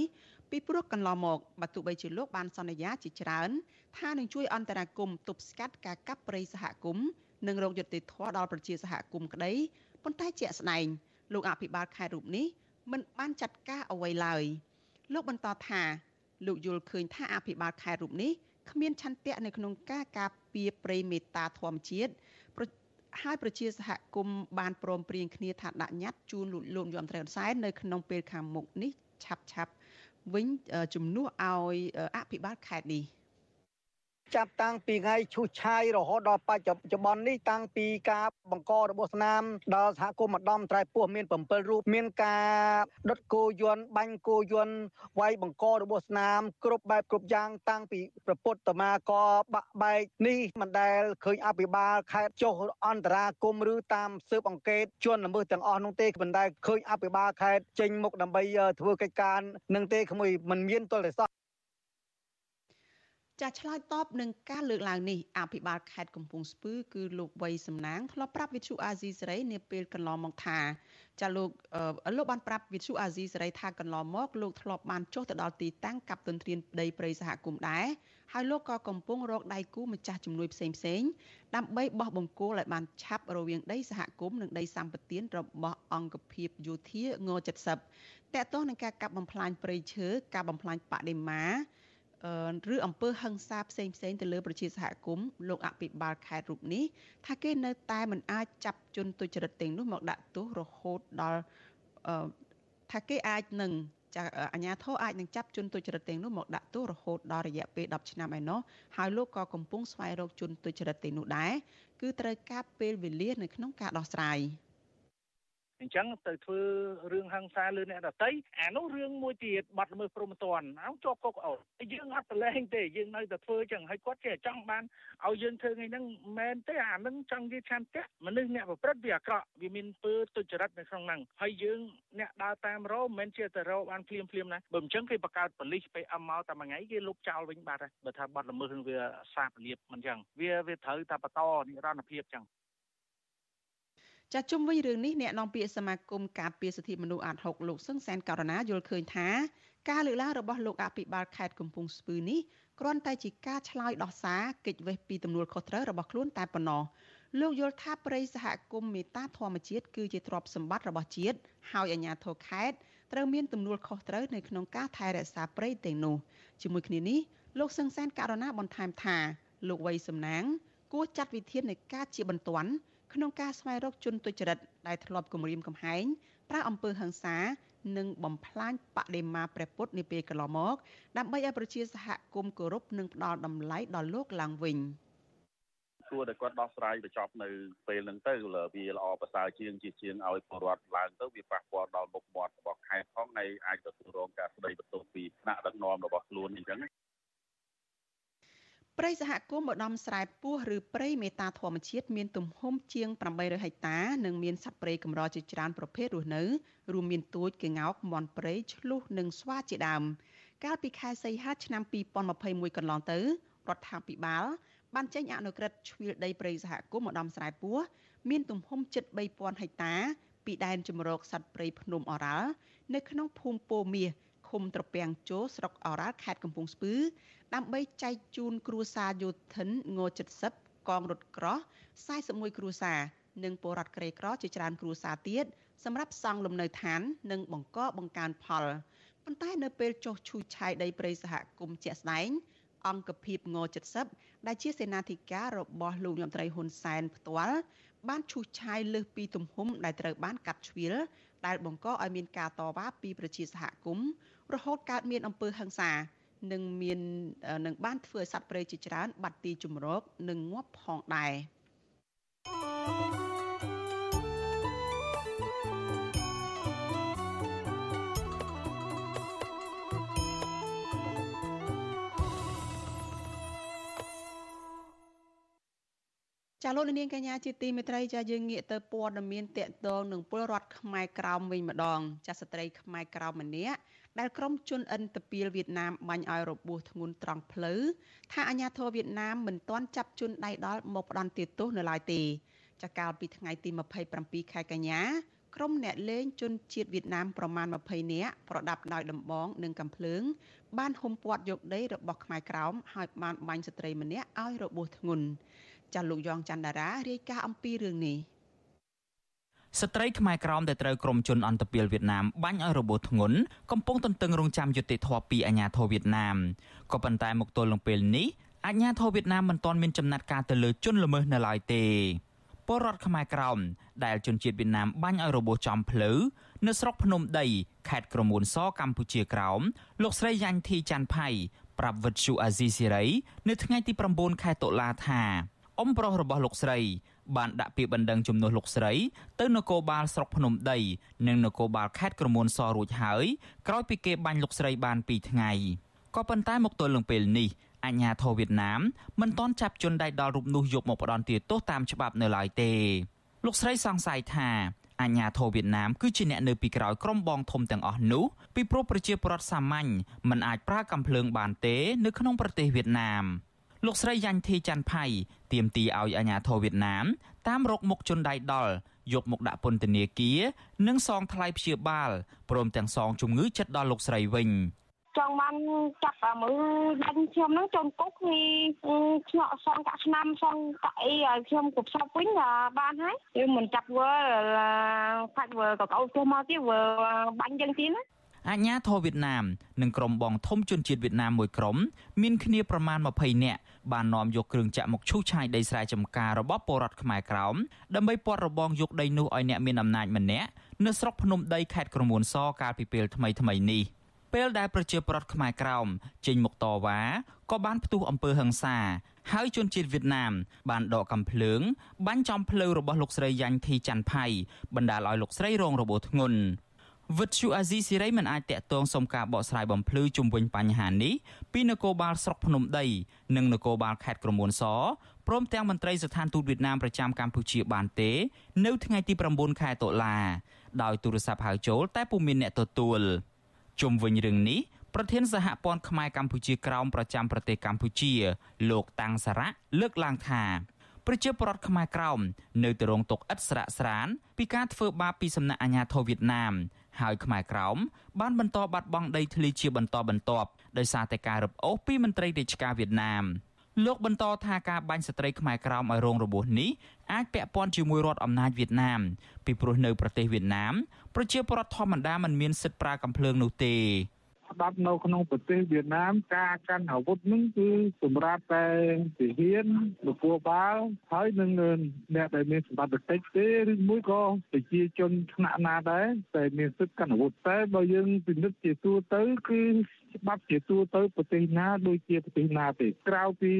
ពីព្រោះកន្លងមកបើទោះបីជាលោកបានសន្យាជាច្រើន ថានឹងជួយអន្តរាគមន៍ទប់ស្កាត់ការកាប់ព្រៃសហគមន៍និងរោគយុត្តិធម៌ដល់ប្រជាសហគមន៍ក្តីប៉ុន្តែជាក់ស្ដែងលោកអភិបាលខេត្តរូបនេះមិនបានចាត់ការអ្វីឡើយលោកបន្តថាលោកយល់ឃើញថាអភិបាលខេត្តរូបនេះគ្មានឆន្ទៈនៅក្នុងការការពារព្រៃមេតាធម្មជាតិហើយប្រជាសហគមន៍បានព្រមព្រៀងគ្នាថាដាក់ញត្តិជូនលោកយមត្រែនសែននៅក្នុងពេលខាងមុខនេះឆាប់ឆាប់វិញជំនួសឲ្យអភិបាលខេត្តនេះ ចាប់តាំងពីថ្ងៃឈូសឆាយរហូតដល់បច្ចុប្បន្ននេះតាំងពីការបង្ករបស់ស្នាមដល់សហគមន៍ម្ដំត្រៃពោះមាន7រូបមានការដុតគោយន្តបាញ់គោយន្តវាយបង្ករបស់ស្នាម គ្រប់បែបគ្រប់យ៉ាងតាំងពីប្រពុតតមាកបាក់បែកនេះមិនដែលឃើញអភិបាលខេត្តចុះអន្តរាគមឬតាមស៊ើបអង្កេតជនល្មើសទាំងអស់នោះទេមិនដែលឃើញអភិបាលខេត្តចេញមុខដើម្បីធ្វើកិច្ចការនឹងទេក្មួយមិនមានទល់តែសោះ ចាឆ្លើយតបនឹងការលើកឡើងនេះអភិបាលខេត្តកំពង់ស្ពឺគឺលោកវៃសំណាងធ្លាប់ប្រាប់វិទ្យុអាស៊ីសេរីនាពេលកន្លងមកថាចាលោកលោកបានប្រាប់វិទ្យុអាស៊ីសេរីថាកន្លងមកលោកធ្លាប់បានចុះទៅដល់ទីតាំងកັບទន្ទ្រានដីព្រៃសហគមន៍ដែរហើយលោកក៏កំពុងរកដៃគូម្ចាស់ជំនួយផ្សេងផ្សេងដើម្បីបោះបង្គោលឲ្យបានឆាប់រវាងដីសហគមន៍និងដីសម្បត្តិរបស់អង្គភាពយោធាង70តកតោះនឹងការកាប់បំផ្លាញព្រៃឈើការបំផ្លាញបដិមា ឬអំពើហិង្សាផ្សេងផ្សេងទៅលើប្រជាសហគមន៍លោកអភិបាលខេត្តរូបនេះថាគេនៅតែមិនអាចចាប់ជនទុច្ចរិតទាំងនោះមកដាក់ទោសរហូតដល់ថាគេអាចនឹងចាអាញាធរអាចនឹងចាប់ជនទុច្ចរិតទាំងនោះមកដាក់ទោសរហូតដល់រយៈពេល10ឆ្នាំឯណោះហើយលោកក៏កំពុងស្វែងរកជនទុច្ចរិតទាំងនោះដែរគឺត្រូវការពេលវេលានៅក្នុងការដោះស្រាយ។ អញ្ចឹងទៅធ្វើរឿងហិង្សាលើអ្នកដតីអានោះរឿងមួយទៀតបាត់ល្មើសព្រហ្មទណ្ឌអោជាប់គុកអូយើងអត់ប្រឡែងទេយើងនៅតែធ្វើអញ្ចឹងហើយគាត់ចេះចង់បានឲ្យយើងធ្វើថ្ងៃហ្នឹងមែនទេអាហ្នឹងចង់និយាយឆន្ទៈមនុស្សអ្នកប្រព្រឹត្តវាអាក្រក់វាមានពើទុច្ចរិតនៅក្នុងហ្នឹងហើយយើងអ្នកដើរតាមរោមិនមែនជាតែរោបានភ្លាមភ្លាមណាបើមិនអញ្ចឹងគេបង្កើតប៉ូលីសពេលអមមកតែមួយថ្ងៃគេលុបចោលវិញបាត់ហើយបើថាបាត់ល្មើសវាសាបលៀបមិនអញ្ចឹងវាវាត្រូវតែបន្តនិរន្តរភាពអញ្ចឹង ចាជុំវិញរឿងនេះអ្នកនាំពាក្យសមាគមការពារសិទ្ធិមនុស្សអាត់6លោកសឹងសែនករណាយល់ឃើញថាការលើកឡើងរបស់លោកអភិបាលខេត្តកំពង់ស្ពឺនេះគ្រាន់តែជាការឆ្លើយដោះសារកិច្ចវេះពីទំនួលខុសត្រូវរបស់ខ្លួនតែប៉ុណ្ណោះលោកយល់ថាប្រិយសហគមន៍មេតាធម្មជាតិគឺជាទ្រព្យសម្បត្តិរបស់ជាតិហើយអាជ្ញាធរខេត្តត្រូវមានទំនួលខុសត្រូវនៅក្នុងការថែរក្សាព្រៃទាំងនោះជាមួយគ្នានេះលោកសឹងសែនករណាបន្ថែមថាលោកវ័យសំណាងគួរចាត់វិធាននៃការជាបន្ទាន់ ក្នុងការស្វែងរកជនទុច្ចរិតដែលធ្លាប់គំរាមកំហែងប្រើអំពើហិង្សានិងបំផ្លាញបដិមាព្រះពុទ្ធនាពេលកន្លងមក ដើម្បីឲ្យប្រជាសហគមន៍គោរពនិងផ្ដល់តម្លៃដល់លោកឡើងវិញគួរតែគាត់ដោះស្រាយបញ្ចប់នៅពេលហ្នឹងទៅវាល្អប្រសើរជាងជាជាងឲ្យពលរដ្ឋឡើងទៅវាប៉ះពាល់ដល់មុខមាត់របស់ខេត្តផងហើយអាចទទួលរងការស្ដីបន្ទោសពីថ្នាក់ដឹកនាំរបស់ខ្លួនអញ្ចឹង ព្រៃសហគមន៍ម្ដំស្រែពោះឬព្រៃមេតាធម្មជាតិមានទំហំជាង800ហិកតានិងមានសត្វព្រៃកម្រជាច្រើនប្រភេទរស់នៅរួមមានទួចក្ងោកមាន់ព្រៃឆ្លុះនិងស្វាជាដើមកាលពីខែសីហាឆ្នាំ2021កន្លងទៅរដ្ឋាភិបាលបានចេញអនុក្រឹត្យជ្រៀលដីព្រៃសហគមន៍ម្ដំស្រែពោះមានទំហំជិត3000ហិកតាពីដែនជំរកសត្វព្រៃភ្នំអរ៉ាល់នៅក្នុងភូមិពោមាស ឃុំត្រពាំងជោស្រុកអរ៉ាល់ខេត្តកំពង់ស្ពឺ ដើម្បីចែកជូនគ្រួសារយោធិនង70កងរថក្រោះ41គ្រួសារនិងពលរដ្ឋក្រីក្រជាច្រើនគ្រួសារទៀតសម្រាប់សង់លំនៅឋាន និងបង្កបង្កើនផលប៉ុន្តែនៅពេលចុះឈូសឆាយដីព្រៃសហគមន៍ជាក់ស្ដែងអង្គភាពង70ដែលជាសេនាធិការរបស់លោកនាយរដ្ឋមន្ត្រីហ៊ុនសែនផ្ទាល់បានឈូសឆាយលើសពីទំហំដែលត្រូវបានកាត់ជ្រៀលដែលបង្កឲ្យមានការតវ៉ាពីប្រជាសហគមន៍ រហូតកើតមានអំពើហិង្សានិងមាននឹងបានធ្វើឲ្យសត្វព្រៃជាច្រើន បាត់ទីជម្រកនិងងាប់ផងដែរ។ចាលោកនាងកញ្ញាជាទីមេត្រីចាយើងងាកទៅព័ត៌មានតកតងនឹងពលរដ្ឋខ្មែរក្រោមវិញម្ដង ចាស្ត្រីខ្មែរក្រោមម្នាក់ ដែលក្រុមជនឥនទពាលវៀតណាមបាញ់ឲ្យរបួសធ្ងន់ត្រង់ផ្លូវថាអាញាធរវៀតណាមមិនទាន់ចាប់ជនដៃដល់មកផ្ដន្ទាទោសនៅឡើយទេចាកាលពីថ្ងៃទី27ខែកញ្ញាក្រុមអ្នកលេងជនជាតិវៀតណាមប្រមាណ20នាក់ប្រដាប់ដោយដំបងនិងកំភ្លើង បានហុំព័ទ្ធយកដីរបស់ខ្មែរក្រោមហើយបានបាញ់ស្ត្រីម្នាក់ឲ្យរបួសធ្ងន់ចាលោកយ៉ងច័ន្ទដារារាយការណ៍អំពីរឿងនេះ ស្ត្រីខ្មែរក្រមដែលត្រូវក្រុមជនអន្តពាលវៀតណាមបាញ់ឲ្យរបួសធ្ងន់កំពុងទន្ទឹងរង់ចាំយុត្តិធម៌ពីអាជ្ញាធរវៀតណាមក៏ប៉ុន្តែមកទល់នឹងពេលនេះអាជ្ញាធរវៀតណាមមិនទាន់មានចំណាត់ការទៅលើជនល្មើសនៅឡើយទេពលរដ្ឋខ្មែរក្រមដែលជនជាតិវៀតណាមបាញ់ឲ្យរបួសចំភ្លៅនៅស្រុកភ្នំដីខេត្តក្រមួនសកម្ពុជាក្រោមលោកស្រីយ៉ាញ់ធីច័ន្ទផៃប្រាប់វិទ្យុអាស៊ីសេរីនៅថ្ងៃទី9ខែតុលាថាអ៊ំប្រុសរបស់លោកស្រី បានដាក់ពាក្យបណ្ដឹងជំនួសលោកស្រី ទៅនគរបាលស្រុកភ្នំដី និងនគរបាលខេត្តក្រមួនសរួចហើយក្រោយពីគេបាញ់លោកស្រីបាន2ថ្ងៃក៏ប៉ុន្តែមកទល់នឹងពេលនេះអាញាធរវៀតណាមមិនទាន់ចាប់ជនដៃដល់រូបនោះយកមកផ្ដន់ទាទោសតាមច្បាប់នៅឡើយទេ លោកស្រីសង្ស័យថាអាញាធរវៀតណាមគឺជាអ្នកនៅពីក្រោយក្រុមបងធំទាំងអស់នោះពីព្រោះប្រជាពលរដ្ឋសាមញ្ញមិនអាចប្រើកាំភ្លើងបានទេ នៅក្នុងប្រទេសវៀតណាម។ លោកស្រីយ៉ាញ់ធីច័ន្ទផៃទាមទារឲ្យអាជ្ញាធរវៀតណាមតាមរកមុខជនដៃដល់យកមកដាក់ពន្ធនាគារនិងសងថ្លៃព្យាបាលព្រមទាំងសងជំងឺចិត្តដល់លោកស្រីវិញចង់បានចាប់មើលដាច់ខ្ញុំហ្នឹងចូលគុកគឺឆ្លក់សងកាក់ឆ្នាំសងកាក់អីឲ្យខ្ញុំគ្រប់សពវិញបានហើយគឺមិនចាប់វើខាច់វើក៏កោចុះមកទៀតវើបាញ់ចឹងទៀតណា អាញាធរវៀតណាមនិងក្រុមបងធំជនជាតិវៀតណាមមួយក្រុមមានគ្នាប្រមាណ20នាក់បាននាំយកគ្រឿងចាក់មកឈូសឆាយដីស្រែចម្ការរបស់ពលរដ្ឋខ្មែរក្រោមដើម្បីពាត់របងយកដីនោះឲ្យអ្នកមានអំណាចម្នាក់នៅស្រុកភ្នំដីខេត្តក្រមួនសកាលពីពេលថ្មីថ្មីនេះពេលដែលប្រជាពលរដ្ឋខ្មែរក្រោមចេញមកតវ៉ាក៏បានផ្ទុះអំពើហិង្សា ហើយជនជាតិវៀតណាម បានដកកំភ្លើងបាញ់ចំភ្លៅរបស់លោកស្រីយ៉ាញ់ធីច័ន្ទផៃបណ្ដាលឲ្យលោកស្រីរងរបួសធ្ងន់ វិទ្យុអាស៊ីសេរីមិនអាចតាក់ទងសុំការបកស្រាយបំភ្លឺជុំវិញបញ្ហានេះពីនគរបាលស្រុកភ្នំដី និងនគរបាលខេត្តក្រមួនសព្រមទាំងមន្ត្រីស្ថានទូតវៀតណាមប្រចាំកម្ពុជាបានទេ នៅថ្ងៃទី9ខែតុលាដោយទូរស័ព្ទហៅចូលតែពុំមានអ្នកទទួលជុំវិញរឿងនេះប្រធានសហព័ន្ធខ្មែរកម្ពុជាក្រោមប្រចាំប្រទេសកម្ពុជា លោកតាំងសារៈលើកឡើងថាប្រជាពលរដ្ឋខ្មែរក្រោមនៅតែរងទុក្ខឥតស្រាកស្រានពីការធ្វើបាបពីសំណាក់អាជ្ញាធរវៀតណាម ហើយខ្មែរក្រោមបានបន្តបាត់បង់ដីធ្លីជាបន្តបន្ទាប់ដោយសារតែការរឹបអូសពីមន្ត្រីរាជការវៀតណាមលោកបន្តថាការបាញ់ស្ត្រីខ្មែរក្រោមឲ្យរងរបួសនេះអាចពាក់ព័ន្ធជាមួយរដ្ឋអំណាចវៀតណាមពីព្រោះនៅប្រទេសវៀតណាមប្រជាពលរដ្ឋធម្មតាមិនមានសិទ្ធិប្រើកាំភ្លើងនោះទេ ច្បាប់នៅក្នុងប្រទេសវៀតណាមការកាន់អាវុធនឹងគឺសម្រាប់តែទាហាននគរបាលហើយនឹងអ្នកដែលមានសមត្ថកិច្ចទេឬមួយក៏ប្រជាជនថ្នាក់ណាដែរតែមានសិទ្ធិកាន់អាវុធតែបើយើងពិនិត្យជាទូទៅគឺច្បាប់ជាទូទៅប្រទេសណាដូចជាប្រទេសណាទេក្រៅពី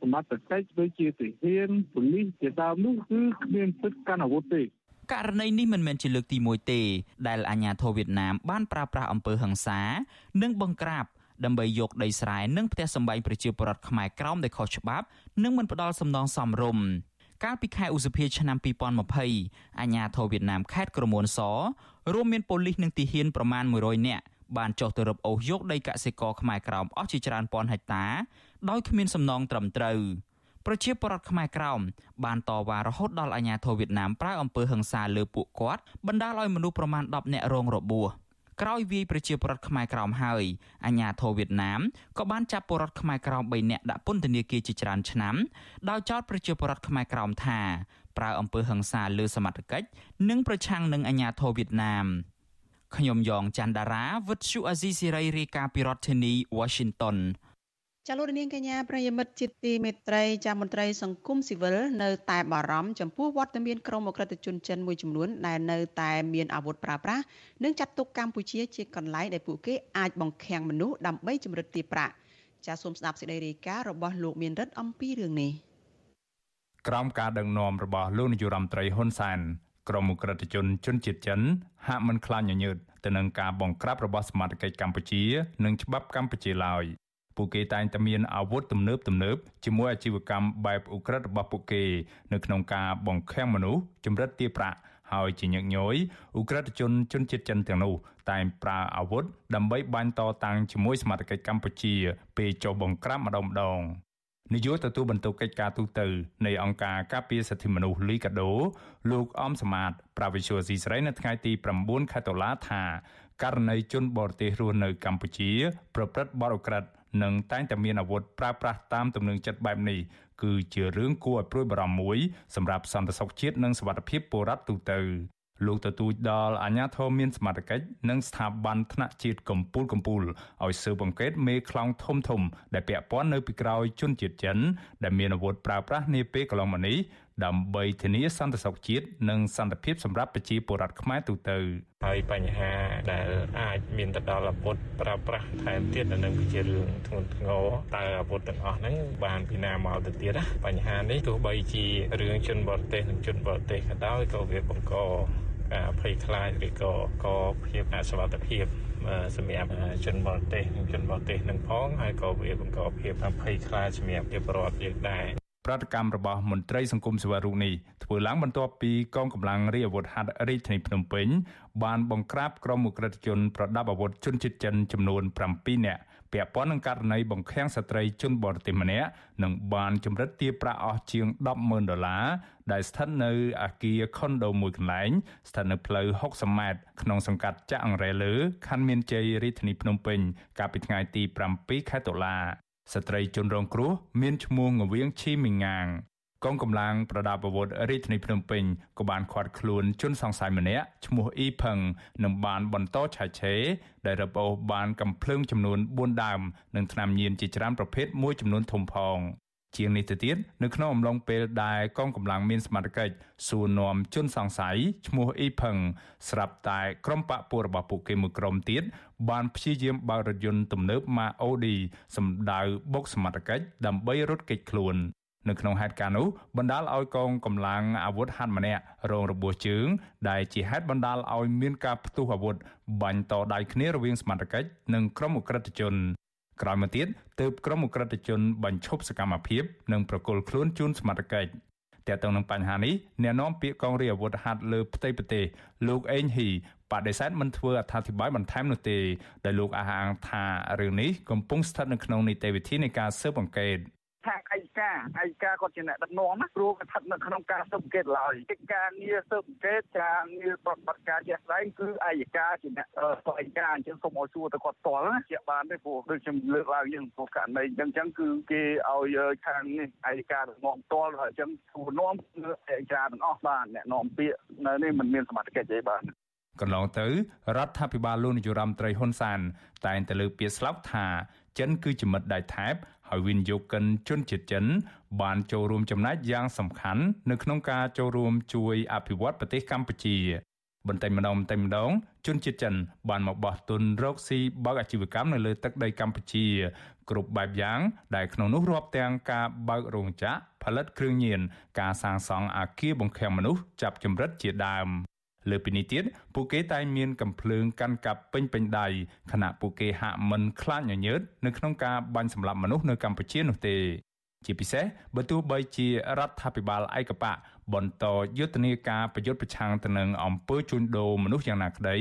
សមត្ថកិច្ចដូចជាទាហានប៉ូលីសជាដើមនោះគឺគ្មានសិទ្ធិកាន់អាវុធទេ ករណីនេះមិនមែនជាលើកទី1ទេ ដែលអាញាធរវៀតណាមបានប្រើប្រាស់អំពើហិង្សា និងបង្ក្រាបដើម្បីយកដីស្រែនិងផ្ទះសម្បែងប្រជាពលរដ្ឋខ្មែរក្រោមដែលខុសច្បាប់និងមិនផ្ដល់សំណងសមរម្យកាលពីខែឧសភាឆ្នាំ2020អាញាធរវៀតណាមខេត្តក្រមួនសរួមមានប៉ូលីសនិងទាហានប្រមាណ100នាក់បានចុះទៅរឹបអូសយកដីកសិករខ្មែរក្រោមអស់ជាច្រើនពាន់ហិកតា ដោយគ្មានសំណងត្រឹមត្រូវ។ ប្រជាពលរដ្ឋខ្មែរក្រោមបានតវ៉ារហូតដល់អាជ្ញាធរវៀតណាមប្រើអំពើហិង្សាលើពួកគាត់បណ្ដាលឲ្យមនុស្សប្រមាណ10នាក់រងរបួសក្រោយវាយប្រជាពលរដ្ឋខ្មែរក្រោមហើយអាជ្ញាធរវៀតណាមក៏បានចាប់ពលរដ្ឋខ្មែរក្រោម3នាក់ដាក់ពន្ធនាគារជាច្រើនឆ្នាំដោយចោទប្រជាពលរដ្ឋខ្មែរក្រោមថាប្រើអំពើហិង្សាលើសមត្ថកិច្ចនិងប្រឆាំងនឹងអាជ្ញាធរវៀតណាមខ្ញុំយ៉ងច័ន្ទដារាវិទ្យុអាស៊ីសេរីរាយការណ៍ពីរដ្ឋធានី Washington ចាលោកនាងកញ្ញាប្រិយមិត្តជាទីមេត្រីចាមន្ត្រីសង្គមស៊ីវិលនៅតែបារម្ភចំពោះវត្តមានក្រុមអក្រិតជនចិនមួយចំនួនដែលនៅតែមានអាវុធប្រើប្រាស់និងចាត់ទុកកម្ពុជាជាកន្លែងដែលពួកគេអាចបង្ខាំងមនុស្សដើម្បីចម្រិតទារប្រាក់ចាសូមស្ដាប់សេចក្តីរាយការណ៍របស់លោកមានរិទ្ធអំពីរឿងនេះក្រោមការដឹកនាំរបស់លោកនាយរដ្ឋមន្ត្រីហ៊ុនសែនក្រុមអក្រិតជនជនជាតិចិនហាក់មិនខ្លាចញញើតទៅនឹងការបង្ក្រាបរបស់សមាជិកកម្ពុជា និងច្បាប់កម្ពុជាឡើយ ពួកគេតែងតែមានអាវុធទំនើបទំនើបជាមួយអាជីវកម្មបែបអ៊ុក្រិតរបស់ពួកគេ នៅក្នុងការបង្ខាំងមនុស្សចម្រិតទារប្រាក់ហើយជាញឹកញយអ៊ុក្រិតជនជនជាតិចិនទាំងនោះតែងប្រើអាវុធដើម្បីបាញ់តតាំងជាមួយសមាជិកកម្ពុជា ពេលចុះបង្ក្រាបម្ដងម្ដងនាយកទទួលបន្ទុកកិច្ចការទូតនៃអង្គការការពារសិទ្ធិមនុស្សលីកាដូលោកអមសមាតប្រាវិសុយស៊ីស្រីនៅថ្ងៃទី9ខែតុលាថាករណីជនបរទេសរស់នៅកម្ពុជា ប្រព្រឹត្តបទឧក្រិដ្ឋ និងតែងតែមានអាវុធប្រើប្រាស់តាមទំនឹងចិត្តបែបនេះគឺជារឿងគួរឲ្យព្រួយបារម្ភមួយសម្រាប់សន្តិសុខជាតិនិងសុវត្ថិភាពពលរដ្ឋទូទៅលោកទទូចដល់អាជ្ញាធរមានសមត្ថកិច្ចនិងស្ថាប័នថ្នាក់ជាតិកម្ពុជាកម្ពុជាឲ្យស៊ើបអង្កេតមេខ្លោងធំធំដែលពាក់ព័ន្ធនៅពីក្រោយជនជាតិចិនដែលមានអាវុធប្រើប្រាស់នាពេលកន្លងមកនេះ ដើម្បីធានាសន្តិសុខជាតិនិងសន្តិភាពសម្រាប់ប្រជាពលរដ្ឋខ្មែរទូទៅហើយបញ្ហាដែលអាចមានទៅដល់អាវុធប្រើប្រាស់ថែមទៀតនៅនឹងជារឿងធ្ងន់ធ្ងរតើអាវុធទាំងអស់ហ្នឹងបានពីណាមកទៅទៀតណាបញ្ហានេះទោះបីជារឿងជនបរទេសនិងជនបរទេសក៏ដោយក៏វាបង្កការភ័យខ្លាចឬក៏ក៏ភាពអសុវត្ថិភាពសម្រាប់ជនបរទេសនិងជនបរទេសនឹងផងហើយក៏វាបង្កភាពភ័យខ្លាចសម្រាប់ប្រជាពលរដ្ឋយើងដែរ ប្រតិកម្មរបស់មន្ត្រីសង្គមសេវារូបនេះធ្វើឡើងបន្ទាប់ពីកងកម្លាំងរាជអាវុធហត្ថរាជធានីភ្នំពេញបានបង្ក្រាបក្រុមអ ுக ្រិតជនប្រដាប់អាវុធជនជាតិចិនចំនួន7នាក់ពាក់ព័ន្ធនឹងករណីបង្ខាំងស្ត្រីជនបរទេសម្នាក់និងបានចម្រិតទារប្រាក់អស់ជាង100000ដុល្លារដែលស្ថិតនៅអាគារខុនដូមួយកន្លែងស្ថិតនៅផ្លូវ60ម៉ែត្រក្នុងសង្កាត់ចាក់អង្រែលើខណ្ឌមានជ័យរាជធានីភ្នំពេញកាលពីថ្ងៃទី7ខែតុលា ស្ត្រីជនរងគ្រោះមានឈ្មោះងវៀងឈីមីងាងកងកម្លាំងប្រដាប់អាវុធរាជធានីភ្នំពេញក៏បានឃាត់ខ្លួនជនសង្ស័យម្នាក់ឈ្មោះអ៊ីផឹងនិងបានបន្តឆែកឆេរដែលរឹបអូសបានកំភ្លើងចំនួន4ដើមនិងថ្នាំញៀនជាច្រើនប្រភេទមួយចំនួនធំផង ជាងនេះទៅទៀតនៅក្នុងអំឡុងពេលដែលកងកម្លាំងមានសមត្ថកិច្ចសួរនាំជនសង្ស័យឈ្មោះអ៊ីផឹងស្រាប់តែក្រុមបកពួករបស់ពួកគេមួយក្រុមទៀតបានព្យាយាមបើករថយន្តទំនើបម៉ាអូឌីសម្ដៅបុកសមត្ថកិច្ចដើម្បីរត់គេចខ្លួននៅក្នុងហេតុការណ៍នោះបណ្ដាលឲ្យកងកម្លាំងអាវុធហត្ថម្នាក់រងរបួសជើង ដែលជាហេតុបណ្ដាលឲ្យមានការផ្ទុះអាវុធបាញ់តដៃគ្នារវាងសមត្ថកិច្ចនិងក្រុមអ ுக ្រិតជនក្រោយមកទៀត ទើបក្រុមអ ுக ្រិតជនបញ្ឈប់សកម្មភាព និងប្រគល់ខ្លួនជូនសមត្ថកិច្ចតែទៅនឹងបញ្ហានេះអ្នកនាំពាក្យកងរាជអាវុធហត្ថលើផ្ទៃប្រទេសលោកអេងហ៊ីបដិសេធមិនធ្វើអត្ថាធិប្បាយបន្ថែមនោះទេដែលលោកអះអាងថារឿងនេះកំពុងស្ថិតនៅក្នុងនីតិវិធីនៃការស៊ើបអង្កេត ថាអយកាអយកាគាត់ជាអ្នកដឹកនាំណាព្រោះគាត់ស្ថិតនៅក្នុងការស៊ើបអង្កេតឡើយកិច្ចការងារស៊ើបអង្កេតការងារប្រតិបត្តិការជាក់ស្ដែងគឺអយកាជាអ្នកបអយកាអញ្ចឹងសូមឲ្យសួរទៅគាត់ផ្ទាល់ណាជាបានទេព្រោះដូចខ្ញុំលើកឡើងយើងព្រោះករណីអញ្ចឹងអញ្ចឹងគឺគេឲ្យខាងនេះអយកាដឹកនាំផ្ទាល់ហើយអញ្ចឹងគួរនាំគឺអយកាទាំងអស់បានអ្នកនាំពាក្យនៅនេះមិនមានសមត្ថកិច្ចទេបាទកន្លងទៅរដ្ឋាភិបាលលោកនាយរដ្ឋមន្ត្រីហ៊ុនសានតែងតែលើកពាក្យស្លោកថាចិនគឺជាមិត្តដៃថែប ហើយវិនិយោគិនជនជាតិចិន បានចូលរួមចំណែកយ៉ាងសំខាន់នៅក្នុងការចូលរួមជួយអភិវឌ្ឍប្រទេសកម្ពុជាបន្តិចម្ដងបន្តិចម្ដងជនជាតិចិន បានមកបោះទុនរកស៊ីបើកអាជីវកម្មនៅលើទឹកដីកម្ពុជា គ្រប់បែបយ៉ាង ដែលក្នុងនោះរាប់ទាំងការបើករោងចក្រផលិតគ្រឿងញៀនការសាងសង់អគារបង្ខាំងមនុស្សចាប់ចម្រិតជាដើម លើពីនេះទៀតពួកគេតែងមានកំភ្លើងកាន់កាប់ពេញពេញដៃខណៈពួកគេហាក់មិនខ្លាចញញើតនៅក្នុងការបាញ់សម្លាប់មនុស្សនៅកម្ពុជានោះទេជាពិសេសបើទោះបីជារដ្ឋាភិបាលឯកបៈបន្តយុទ្ធនាការប្រយុទ្ធប្រឆាំងទៅនឹងអំពើជួញដូរមនុស្សយ៉ាងណាក្តី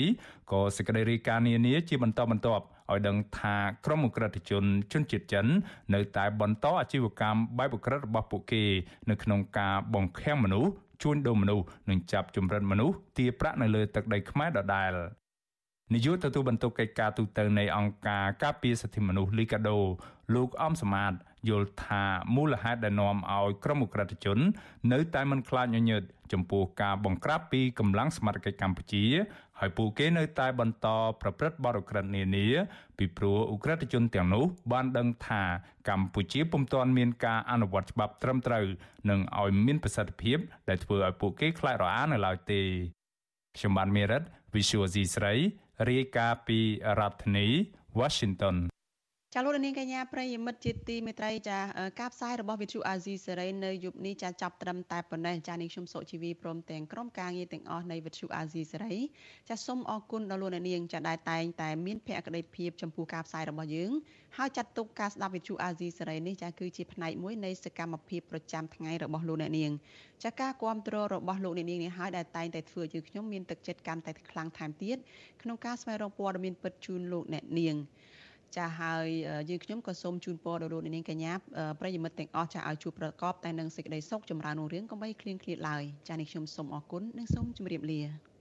ក៏សេចក្តីរាយការណ៍នានាជាបន្តបន្ទាប់ឲ្យដឹងថាក្រុមអ ுக ្រិតជនជនជាតិចិន នៅតែបន្តអាជីវកម្មបែបអ ுக ្រិតរបស់ពួកគេ នៅក្នុងការបង្ខាំងមនុស្ស ជួញដូរមនុស្សនិងចាប់ចម្រិតមនុស្សទារប្រាក់នៅលើទឹកដីខ្មែរដដែលនាយកទទួលបន្ទុកកិច្ចការទូតនៃអង្គការការពារសិទ្ធិមនុស្សលីកាដូលោកអំសមាត យល់ថាមូលហេតុដែលនាំឲ្យក្រុមអ ுக ្រិតជន នៅតែមិនខ្លាចញញើតចំពោះការបង្ក្រាបពីកម្លាំងសមត្ថកិច្ចកម្ពុជាហើយពួកគេនៅតែបន្តប្រព្រឹត្តបទឧក្រិដ្ឋនានាពីព្រោះឧក្រិដ្ឋជនទាំងនោះបានដឹងថាកម្ពុជាពុំទាន់មានការអនុវត្តច្បាប់ត្រឹមត្រូវនិងឲ្យមានប្រសិទ្ធភាព ដែលធ្វើឲ្យពួកគេខ្លាចរអានៅឡើយទេខ្ញុំបានមេរិត Visual C ស្រីរាយការណ៍ពីរដ្ឋធានី Washington ចាលោកនាងកញ្ញាប្រិយមិត្តជាទីមេត្រីចាការផ្សាយរបស់វិទ្យុអាស៊ីសេរីនៅយប់នេះចាចាប់ត្រឹមតែប៉ុណ្ណេះចានាងខ្ញុំសុជីវីព្រមទាំងក្រុមការងារទាំងអស់នៃវិទ្យុអាស៊ីសេរីចាសូមអរគុណដល់លោកនាងចាដែលតែងតែមានភក្ដីភាពចំពោះការផ្សាយរបស់យើងហើយចាត់ទុកការស្ដាប់វិទ្យុអាស៊ីសេរីនេះចាគឺជាផ្នែកមួយនៃសកម្មភាពប្រចាំថ្ងៃរបស់លោកអ្នកនាងចាការគ្រប់គ្រងរបស់លោកអ្នកនាងនេះហើយដែលតែងតែធ្វើឲ្យខ្ញុំមានទឹកចិត្តកាន់តែខ្លាំងថែមទៀតក្នុងការស្វែងរកព័ត៌មានពិតជូនលោកអ្នកនាង ចាហើយយើងខ្ញុំក៏សូមជូនពរដល់លោកនាងកញ្ញាប្រិយមិត្តទាំងអស់ចាឲ្យជួបប្រកបតែនឹងសេចក្តីសុខចម្រើនរុងរឿងកុំបីឃ្លៀងឃ្លាតឡើយចានេះខ្ញុំសូមអរគុណនិងសូមជម្រាបលា